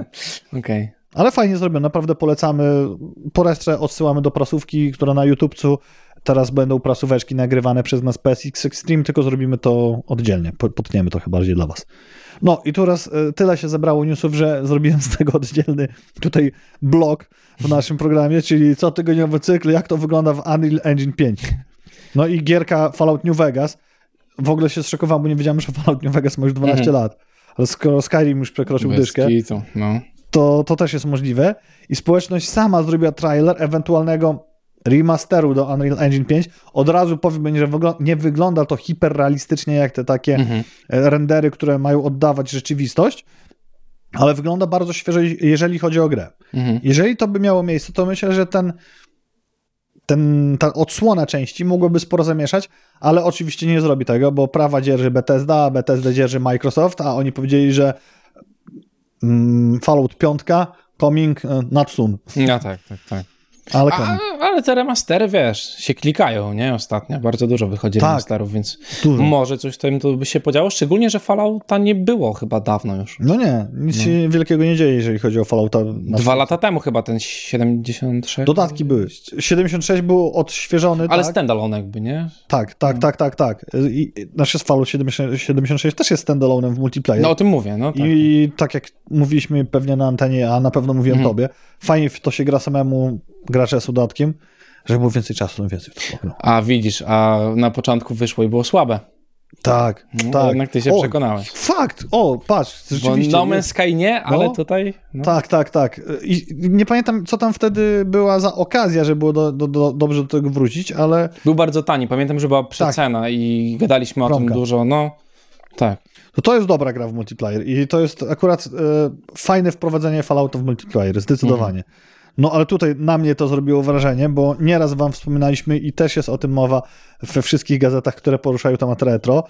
[SPEAKER 2] Okej.
[SPEAKER 1] Ale fajnie zrobione, naprawdę polecamy. Po resztę odsyłamy do prasówki, która na YouTubecu. Teraz będą prasóweczki nagrywane przez nas PSX Extreme, tylko zrobimy to oddzielnie. Po- Potniemy to chyba bardziej dla was. No i teraz y, tyle się zebrało newsów, że zrobiłem z tego oddzielny tutaj blog w naszym programie, czyli cotygodniowy cykl, jak to wygląda w Unreal Engine 5. No i gierka Fallout New Vegas. W ogóle się zszokowałem, bo nie wiedziałem, że Fallout New Vegas ma już 12
[SPEAKER 2] Mhm.
[SPEAKER 1] lat. Ale skoro Skyrim już przekroczył
[SPEAKER 2] Bez
[SPEAKER 1] dyszkę,
[SPEAKER 2] kitu, no.
[SPEAKER 1] To, to też jest możliwe. I społeczność sama zrobiła trailer ewentualnego remasteru do Unreal Engine 5. Od razu powiem, że nie wygląda to hiperrealistycznie jak te takie
[SPEAKER 2] Mhm.
[SPEAKER 1] e, rendery, które mają oddawać rzeczywistość, ale wygląda bardzo świeżo, jeżeli chodzi o grę.
[SPEAKER 2] Mhm.
[SPEAKER 1] Jeżeli to by miało miejsce, to myślę, że ten, ten, ta odsłona części mogłaby sporo zamieszać, ale oczywiście nie zrobi tego, bo prawa dzierży Bethesda, a Bethesda dzierży Microsoft, a oni powiedzieli, że Fallout 5 coming e, not soon,
[SPEAKER 2] No tak, tak, tak.
[SPEAKER 1] Ale
[SPEAKER 2] A, ale te remastery, wiesz, się klikają, nie? Ostatnio bardzo dużo wychodzi
[SPEAKER 1] Tak.
[SPEAKER 2] remasterów, więc
[SPEAKER 1] Dużo.
[SPEAKER 2] może coś tam tu by się podziało, szczególnie, że Fallouta nie było chyba dawno już.
[SPEAKER 1] No nie, nic się wielkiego nie dzieje, jeżeli chodzi o Fallouta.
[SPEAKER 2] Dwa lata temu chyba ten 76.
[SPEAKER 1] Dodatki były. 76 był odświeżony,
[SPEAKER 2] Ale
[SPEAKER 1] tak?
[SPEAKER 2] standalone jakby, nie?
[SPEAKER 1] Tak, tak, tak, tak, tak. I, nasz Fallout 70 76 też jest standalone'em w multiplayer.
[SPEAKER 2] No o tym mówię, no tak.
[SPEAKER 1] I tak jak mówiliśmy pewnie na antenie, a na pewno mówiłem
[SPEAKER 2] Mhm.
[SPEAKER 1] tobie, fajnie w to się gra samemu, gracza z dodatkiem, żeby było więcej czasu, no więcej w to pograł.
[SPEAKER 2] A widzisz, a na początku wyszło i było słabe.
[SPEAKER 1] Tak,
[SPEAKER 2] No,
[SPEAKER 1] tak.
[SPEAKER 2] Jednak ty się
[SPEAKER 1] O,
[SPEAKER 2] przekonałeś.
[SPEAKER 1] Fakt! O, patrz,
[SPEAKER 2] Bo
[SPEAKER 1] rzeczywiście.
[SPEAKER 2] No Man's Sky nie, ale
[SPEAKER 1] No.
[SPEAKER 2] tutaj... No.
[SPEAKER 1] Tak, tak, tak. I nie pamiętam, co tam wtedy była za okazja, żeby było do, do, do, dobrze do tego wrócić, ale
[SPEAKER 2] Był bardzo tani. Pamiętam, że była przecena i gadaliśmy o
[SPEAKER 1] Tak.
[SPEAKER 2] Tym dużo. No, tak.
[SPEAKER 1] To, to jest dobra gra w multiplayer i to jest akurat e, fajne wprowadzenie Fallouta w multiplayer, zdecydowanie. No ale tutaj na mnie to zrobiło wrażenie, bo nieraz wam wspominaliśmy i też jest o tym mowa we wszystkich gazetach, które poruszają temat retro,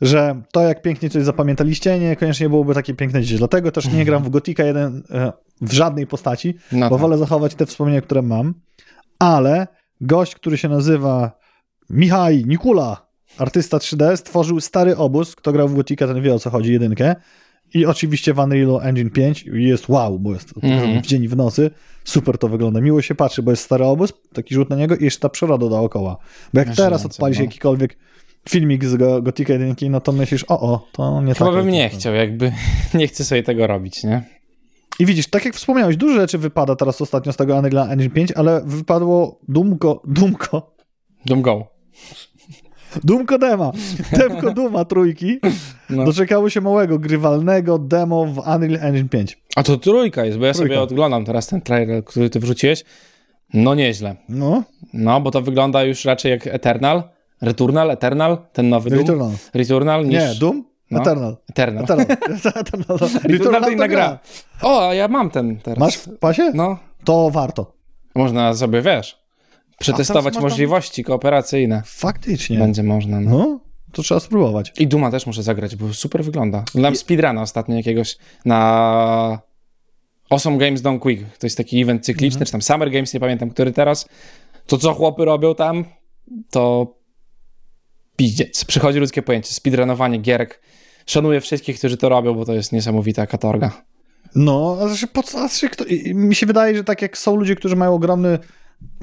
[SPEAKER 1] że to jak pięknie coś zapamiętaliście, niekoniecznie byłoby takie piękne dziś. Dlatego też nie gram w Gotika 1 e, w żadnej postaci,
[SPEAKER 2] No
[SPEAKER 1] bo
[SPEAKER 2] tak.
[SPEAKER 1] wolę zachować te wspomnienia, które mam. Ale gość, który się nazywa Michaj Nikula, artysta 3D, stworzył stary obóz. Kto grał w Gotika, ten wie o co chodzi, jedynkę. I oczywiście w Unreal Engine 5 i jest wow, bo jest
[SPEAKER 2] Mhm.
[SPEAKER 1] w dzień i w nocy. Super to wygląda. Miło się patrzy, bo jest stary obóz, taki rzut na niego i jeszcze ta przyroda dookoła. Bo jak teraz odpalisz
[SPEAKER 2] no.
[SPEAKER 1] jakikolwiek filmik z Go- Gotika 1, no to myślisz, o, o, to nie
[SPEAKER 2] Chyba
[SPEAKER 1] tak.
[SPEAKER 2] bym nie chciał, jakby nie chcę sobie tego robić, nie?
[SPEAKER 1] I widzisz, tak jak wspomniałeś, dużo rzeczy wypada teraz ostatnio z tego Unreal Engine 5, ale wypadło Dumko, Dumko,
[SPEAKER 2] Doom Go.
[SPEAKER 1] Dumko Dema, Demko Duma trójki,
[SPEAKER 2] No.
[SPEAKER 1] doczekało się małego, grywalnego demo w Unreal Engine 5.
[SPEAKER 2] A to trójka jest, bo ja
[SPEAKER 1] Trójka.
[SPEAKER 2] sobie oglądam teraz ten trailer, który ty wrzuciłeś. No nieźle.
[SPEAKER 1] No,
[SPEAKER 2] No, bo to wygląda już raczej jak Eternal. Returnal, Eternal, ten nowy Doom.
[SPEAKER 1] Returnal.
[SPEAKER 2] Returnal niż...
[SPEAKER 1] Nie, Doom?
[SPEAKER 2] No.
[SPEAKER 1] Eternal.
[SPEAKER 2] Eternal.
[SPEAKER 1] Eternal. Eternal.
[SPEAKER 2] Returnal to inna
[SPEAKER 1] to
[SPEAKER 2] gra. O, a ja mam ten teraz.
[SPEAKER 1] Masz w pasie?
[SPEAKER 2] No,
[SPEAKER 1] To warto.
[SPEAKER 2] można sobie, wiesz, przetestować możliwości kooperacyjne.
[SPEAKER 1] Faktycznie.
[SPEAKER 2] Będzie można, no.
[SPEAKER 1] No, to trzeba spróbować.
[SPEAKER 2] I Duma też muszę zagrać, bo super wygląda. Oglądam speedruna ostatnio jakiegoś na Awesome Games Done Quick. To jest taki event cykliczny,
[SPEAKER 1] Mhm.
[SPEAKER 2] czy tam Summer Games, nie pamiętam, który teraz. To, co chłopy robią tam, to piździec. Przychodzi ludzkie pojęcie. Speedrunowanie gierek. Szanuję wszystkich, którzy to robią, bo to jest niesamowita katorga.
[SPEAKER 1] No, a znaczy, po co, a znaczy, kto, i- i mi się wydaje, że tak jak są ludzie, którzy mają ogromny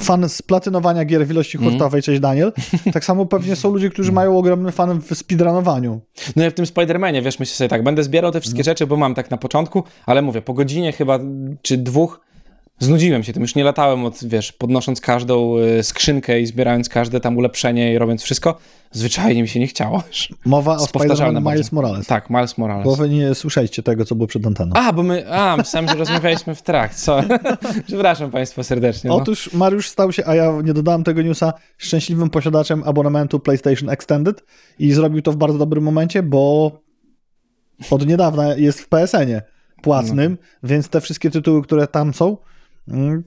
[SPEAKER 1] fan splatynowania gier w ilości
[SPEAKER 2] Mhm.
[SPEAKER 1] hurtowej, cześć Daniel, tak samo pewnie są ludzie, którzy mają ogromny fan w speedrunowaniu.
[SPEAKER 2] No ja w tym Spider-Manie, wiesz, myślę sobie tak, będę zbierał te wszystkie rzeczy, bo mam tak na początku, ale mówię, po godzinie chyba, czy dwóch, znudziłem się tym, już nie latałem od, wiesz, podnosząc każdą y, skrzynkę i zbierając każde tam ulepszenie i robiąc wszystko, zwyczajnie mi się nie chciało.
[SPEAKER 1] Mowa o Spider-Man Miles. Morales.
[SPEAKER 2] Tak, Miles Morales.
[SPEAKER 1] Bo wy nie słyszeliście tego, co było przed anteną.
[SPEAKER 2] A, bo my, a, myślałem, że rozmawialiśmy w trakcie, co? Przepraszam państwa serdecznie. No.
[SPEAKER 1] Otóż Mariusz stał się, a ja nie dodałem tego newsa, szczęśliwym posiadaczem abonamentu PlayStation Extended i zrobił to w bardzo dobrym momencie, bo od niedawna jest w PSN-ie płatnym, więc te wszystkie tytuły, które tam są,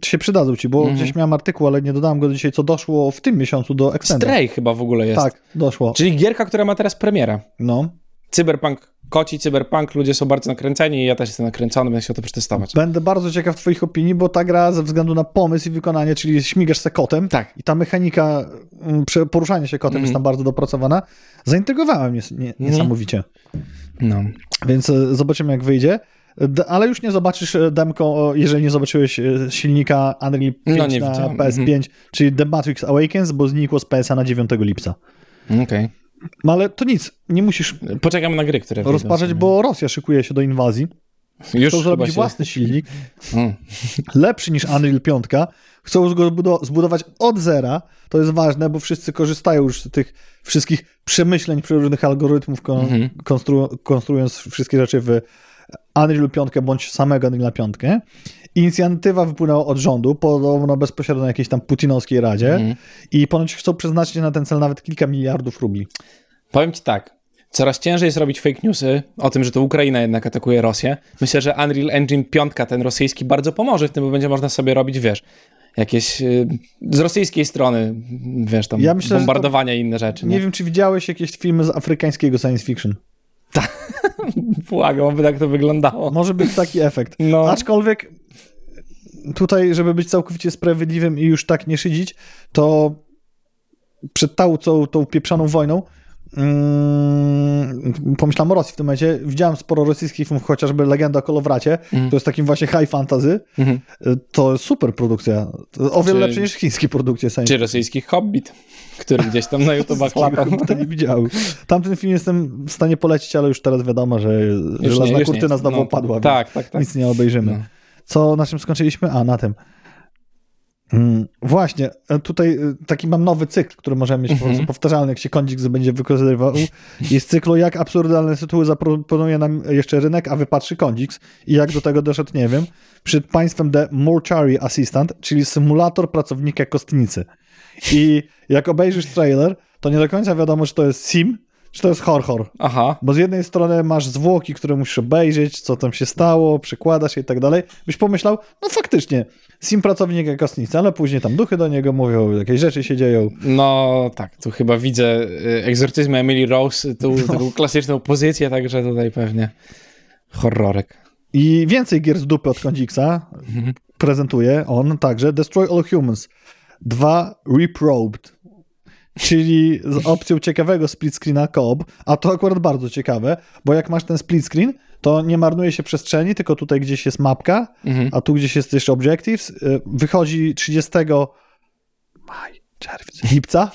[SPEAKER 1] się przydadzą ci, bo
[SPEAKER 2] Mhm.
[SPEAKER 1] gdzieś miałem artykuł, ale nie dodałem go dzisiaj, co doszło w tym miesiącu do Extended.
[SPEAKER 2] Stray chyba w ogóle jest.
[SPEAKER 1] Tak, doszło.
[SPEAKER 2] Czyli gierka, która ma teraz premierę.
[SPEAKER 1] No.
[SPEAKER 2] Cyberpunk, koci cyberpunk, ludzie są bardzo nakręceni i ja też jestem nakręcony, będę chciał to przetestować.
[SPEAKER 1] Będę bardzo ciekaw twoich opinii, bo ta gra ze względu na pomysł i wykonanie, czyli śmigasz se kotem
[SPEAKER 2] Tak.
[SPEAKER 1] i ta mechanika mm, poruszania się kotem
[SPEAKER 2] Mhm.
[SPEAKER 1] jest tam bardzo dopracowana, zaintrygowała mnie nie, niesamowicie.
[SPEAKER 2] No.
[SPEAKER 1] Więc e, zobaczymy jak wyjdzie. Ale już nie zobaczysz e, demko, o, jeżeli nie zobaczyłeś e, silnika Unreal 5
[SPEAKER 2] No, nie
[SPEAKER 1] na
[SPEAKER 2] widziałem.
[SPEAKER 1] PS5, czyli The Matrix Awakens, bo znikło z PS na 9 lipca.
[SPEAKER 2] Okej.
[SPEAKER 1] No ale to nic, nie musisz
[SPEAKER 2] Poczekamy na gry, które sobie.
[SPEAKER 1] bo Rosja szykuje się do inwazji.
[SPEAKER 2] Już
[SPEAKER 1] Chcą zrobić
[SPEAKER 2] się...
[SPEAKER 1] własny silnik,
[SPEAKER 2] Mm.
[SPEAKER 1] lepszy niż Unreal 5. Chcą go zbudo- zbudować od zera. To jest ważne, bo wszyscy korzystają już z tych wszystkich przemyśleń przeróżnych algorytmów, kon-
[SPEAKER 2] Mhm.
[SPEAKER 1] konstru- konstruując wszystkie rzeczy w Unreal 5 bądź samego Unreal 5. Inicjatywa wypłynęła od rządu, podobno bezpośrednio na jakiejś tam putinowskiej radzie
[SPEAKER 2] Mhm.
[SPEAKER 1] i ponoć chcą przeznaczyć na ten cel nawet kilka miliardów rubli.
[SPEAKER 2] Powiem ci tak. Coraz ciężej jest robić fake newsy o tym, że to Ukraina jednak atakuje Rosję. Myślę, że Unreal Engine 5, ten rosyjski, bardzo pomoże w tym, bo będzie można sobie robić, wiesz, jakieś y, z rosyjskiej strony, wiesz, tam
[SPEAKER 1] Ja myślę,
[SPEAKER 2] bombardowania i inne rzeczy.
[SPEAKER 1] Nie
[SPEAKER 2] Nie,
[SPEAKER 1] wiem, czy widziałeś jakieś filmy z afrykańskiego science fiction.
[SPEAKER 2] Błagam, aby tak to wyglądało.
[SPEAKER 1] Może być taki efekt.
[SPEAKER 2] No.
[SPEAKER 1] Aczkolwiek tutaj, żeby być całkowicie sprawiedliwym i już tak nie szydzić, to przed tą, tą, tą pieprzoną wojną mm, pomyślałem o Rosji w tym momencie. Widziałem sporo rosyjskich filmów, chociażby Legenda o Kolowracie, to jest takim właśnie high fantasy.
[SPEAKER 2] Mhm.
[SPEAKER 1] To jest super produkcja. O wiele
[SPEAKER 2] Czy-
[SPEAKER 1] lepsze niż chińskie produkcje science
[SPEAKER 2] Czy rosyjski Hobbit, który gdzieś tam na YouTubach lata.
[SPEAKER 1] fiction. To nie widziałem. Tamten film jestem w stanie polecić, ale już teraz wiadomo, że żelazna kurtyna znowu
[SPEAKER 2] No,
[SPEAKER 1] opadła.
[SPEAKER 2] Tak, tak, tak.
[SPEAKER 1] Nic nie obejrzymy.
[SPEAKER 2] No.
[SPEAKER 1] Co, na czym skończyliśmy? A, na tym. Mm, właśnie, e, tutaj e, taki mam nowy cykl, który możemy mieć
[SPEAKER 2] Mhm.
[SPEAKER 1] prostu powtarzalny, jak się Kondix będzie wykorzystywał. Jest cyklu, jak absurdalne tytuły zaproponuje nam jeszcze rynek, a wypatrzy Kondix. I jak do tego doszedł, nie wiem. Przed państwem The Mortuary Assistant, czyli symulator pracownika kostnicy. I jak obejrzysz trailer, to nie do końca wiadomo, czy to jest sim, czy to jest horror.
[SPEAKER 2] Aha.
[SPEAKER 1] Bo z jednej strony masz zwłoki, które musisz obejrzeć, co tam się stało, przykładasz je i tak dalej. Byś pomyślał, no faktycznie, sim pracownik jak kostnica, ale później tam duchy do niego mówią, jakieś rzeczy się dzieją.
[SPEAKER 2] No tak, tu chyba widzę y, egzorcyzm Emily Rose, tą,
[SPEAKER 1] No.
[SPEAKER 2] taką klasyczną pozycję, także tutaj pewnie horrorek.
[SPEAKER 1] I więcej gier z dupy od Kondiksa prezentuje on także Destroy All Humans 2 Reprobed, czyli z opcją ciekawego split screena co-op, a to akurat bardzo ciekawe, bo jak masz ten split screen, to nie marnuje się przestrzeni, tylko tutaj gdzieś jest mapka,
[SPEAKER 2] Mhm.
[SPEAKER 1] a tu gdzieś jest jeszcze Objectives. Y, Wychodzi 30 maj, czerwiec, lipca?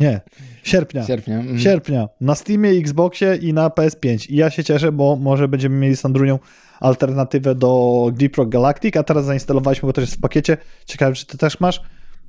[SPEAKER 1] Nie, sierpnia.
[SPEAKER 2] Sierpnia. Mhm.
[SPEAKER 1] Sierpnia. Na Steamie, Xboxie i na PS5. I ja się cieszę, bo może będziemy mieli z Sandrunią alternatywę do Deep Rock Galactic, a teraz zainstalowaliśmy, bo też jest w pakiecie. Ciekawe, czy ty też masz.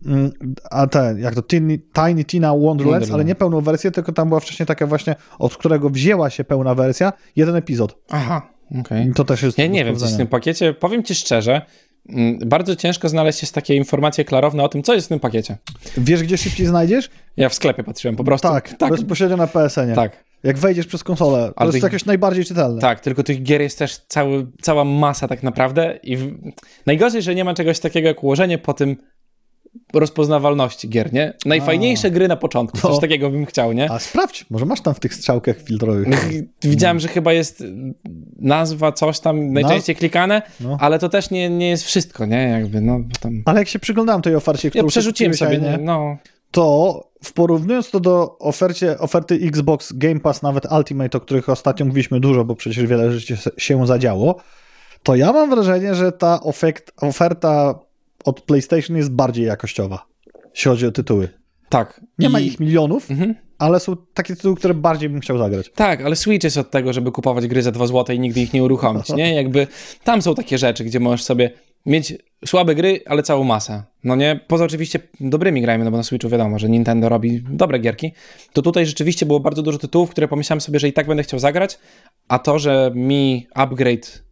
[SPEAKER 1] Mm, A te, jak to Tiny, Tiny Tina Wonderlands,
[SPEAKER 2] Wonderland.
[SPEAKER 1] ale nie pełną wersję, tylko tam była wcześniej taka właśnie, od którego wzięła się pełna wersja, jeden epizod.
[SPEAKER 2] Aha, okej.
[SPEAKER 1] I to też jest
[SPEAKER 2] Ja nie wiem, co jest w tym pakiecie. Powiem ci szczerze, mm, bardzo ciężko znaleźć jest takie informacje klarowne o tym, co jest w tym pakiecie.
[SPEAKER 1] Wiesz, gdzie szybciej znajdziesz?
[SPEAKER 2] Ja w sklepie patrzyłem po prostu.
[SPEAKER 1] Tak,
[SPEAKER 2] tak,
[SPEAKER 1] bezpośrednio na PSN-ie.
[SPEAKER 2] tak,
[SPEAKER 1] Jak wejdziesz przez konsolę, to
[SPEAKER 2] Ale
[SPEAKER 1] jest
[SPEAKER 2] tych-
[SPEAKER 1] jakieś najbardziej czytelne.
[SPEAKER 2] tak, tylko tych gier jest też cały, cała masa tak naprawdę i w... najgorzej, że nie ma czegoś takiego jak ułożenie po tym rozpoznawalności gier, nie? Najfajniejsze gry na początku, coś
[SPEAKER 1] No.
[SPEAKER 2] takiego bym chciał, nie?
[SPEAKER 1] A sprawdź, może masz tam w tych strzałkach filtrowych.
[SPEAKER 2] Widziałem, że chyba jest nazwa, coś tam najczęściej klikane,
[SPEAKER 1] No.
[SPEAKER 2] ale to też nie, nie jest wszystko, nie? Jakby, no, tam...
[SPEAKER 1] Ale jak się przyglądałem tej ofercie,
[SPEAKER 2] Ja
[SPEAKER 1] którą
[SPEAKER 2] przerzuciłem
[SPEAKER 1] kupiłeś,
[SPEAKER 2] sobie,
[SPEAKER 1] a
[SPEAKER 2] nie? no,
[SPEAKER 1] to w porównując to do ofercie, oferty Xbox Game Pass, nawet Ultimate, o których ostatnio mówiliśmy dużo, bo przecież wiele rzeczy się- się zadziało, to ja mam wrażenie, że ta ofekt, oferta od PlayStation jest bardziej jakościowa, jeśli chodzi o tytuły.
[SPEAKER 2] tak.
[SPEAKER 1] Nie
[SPEAKER 2] I-
[SPEAKER 1] ma ich milionów,
[SPEAKER 2] Mhm.
[SPEAKER 1] ale są takie tytuły, które bardziej bym chciał zagrać.
[SPEAKER 2] Tak, ale Switch jest od tego, żeby kupować gry za 2 zł i nigdy ich nie uruchomić, nie? Jakby tam są takie rzeczy, gdzie możesz sobie mieć słabe gry, ale całą masę. No nie, poza oczywiście dobrymi grami, no bo na Switchu wiadomo, że Nintendo robi dobre gierki, to tutaj rzeczywiście było bardzo dużo tytułów, które pomyślałem sobie, że i tak będę chciał zagrać, a to, że mi upgrade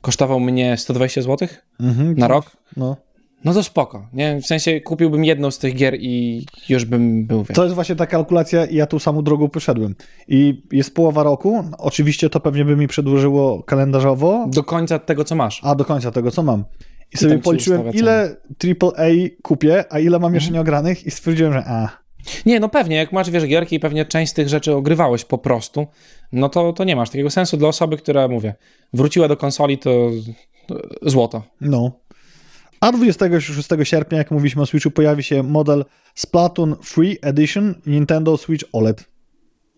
[SPEAKER 2] kosztował mnie 120 zł
[SPEAKER 1] Mhm,
[SPEAKER 2] na rok,
[SPEAKER 1] No.
[SPEAKER 2] No to spoko, nie? W sensie kupiłbym jedną z tych gier i już bym był, wiesz.
[SPEAKER 1] To jest właśnie ta kalkulacja i ja tą samą drogą poszedłem. I jest połowa roku, oczywiście to pewnie by mi przedłużyło kalendarzowo,
[SPEAKER 2] Do końca tego, co masz.
[SPEAKER 1] a do końca tego, co mam. I sobie
[SPEAKER 2] tam ci
[SPEAKER 1] policzyłem, ile AAA kupię, a ile mam jeszcze
[SPEAKER 2] Mhm.
[SPEAKER 1] nieogranych i stwierdziłem, że a,
[SPEAKER 2] Nie, no pewnie, jak masz, wiesz, gierki i pewnie część z tych rzeczy ogrywałeś po prostu, no to, to nie masz takiego sensu dla osoby, która, mówię, wróciła do konsoli, to złoto.
[SPEAKER 1] no. A 26 sierpnia, jak mówiliśmy o Switchu, pojawi się model Splatoon Free Edition Nintendo Switch OLED.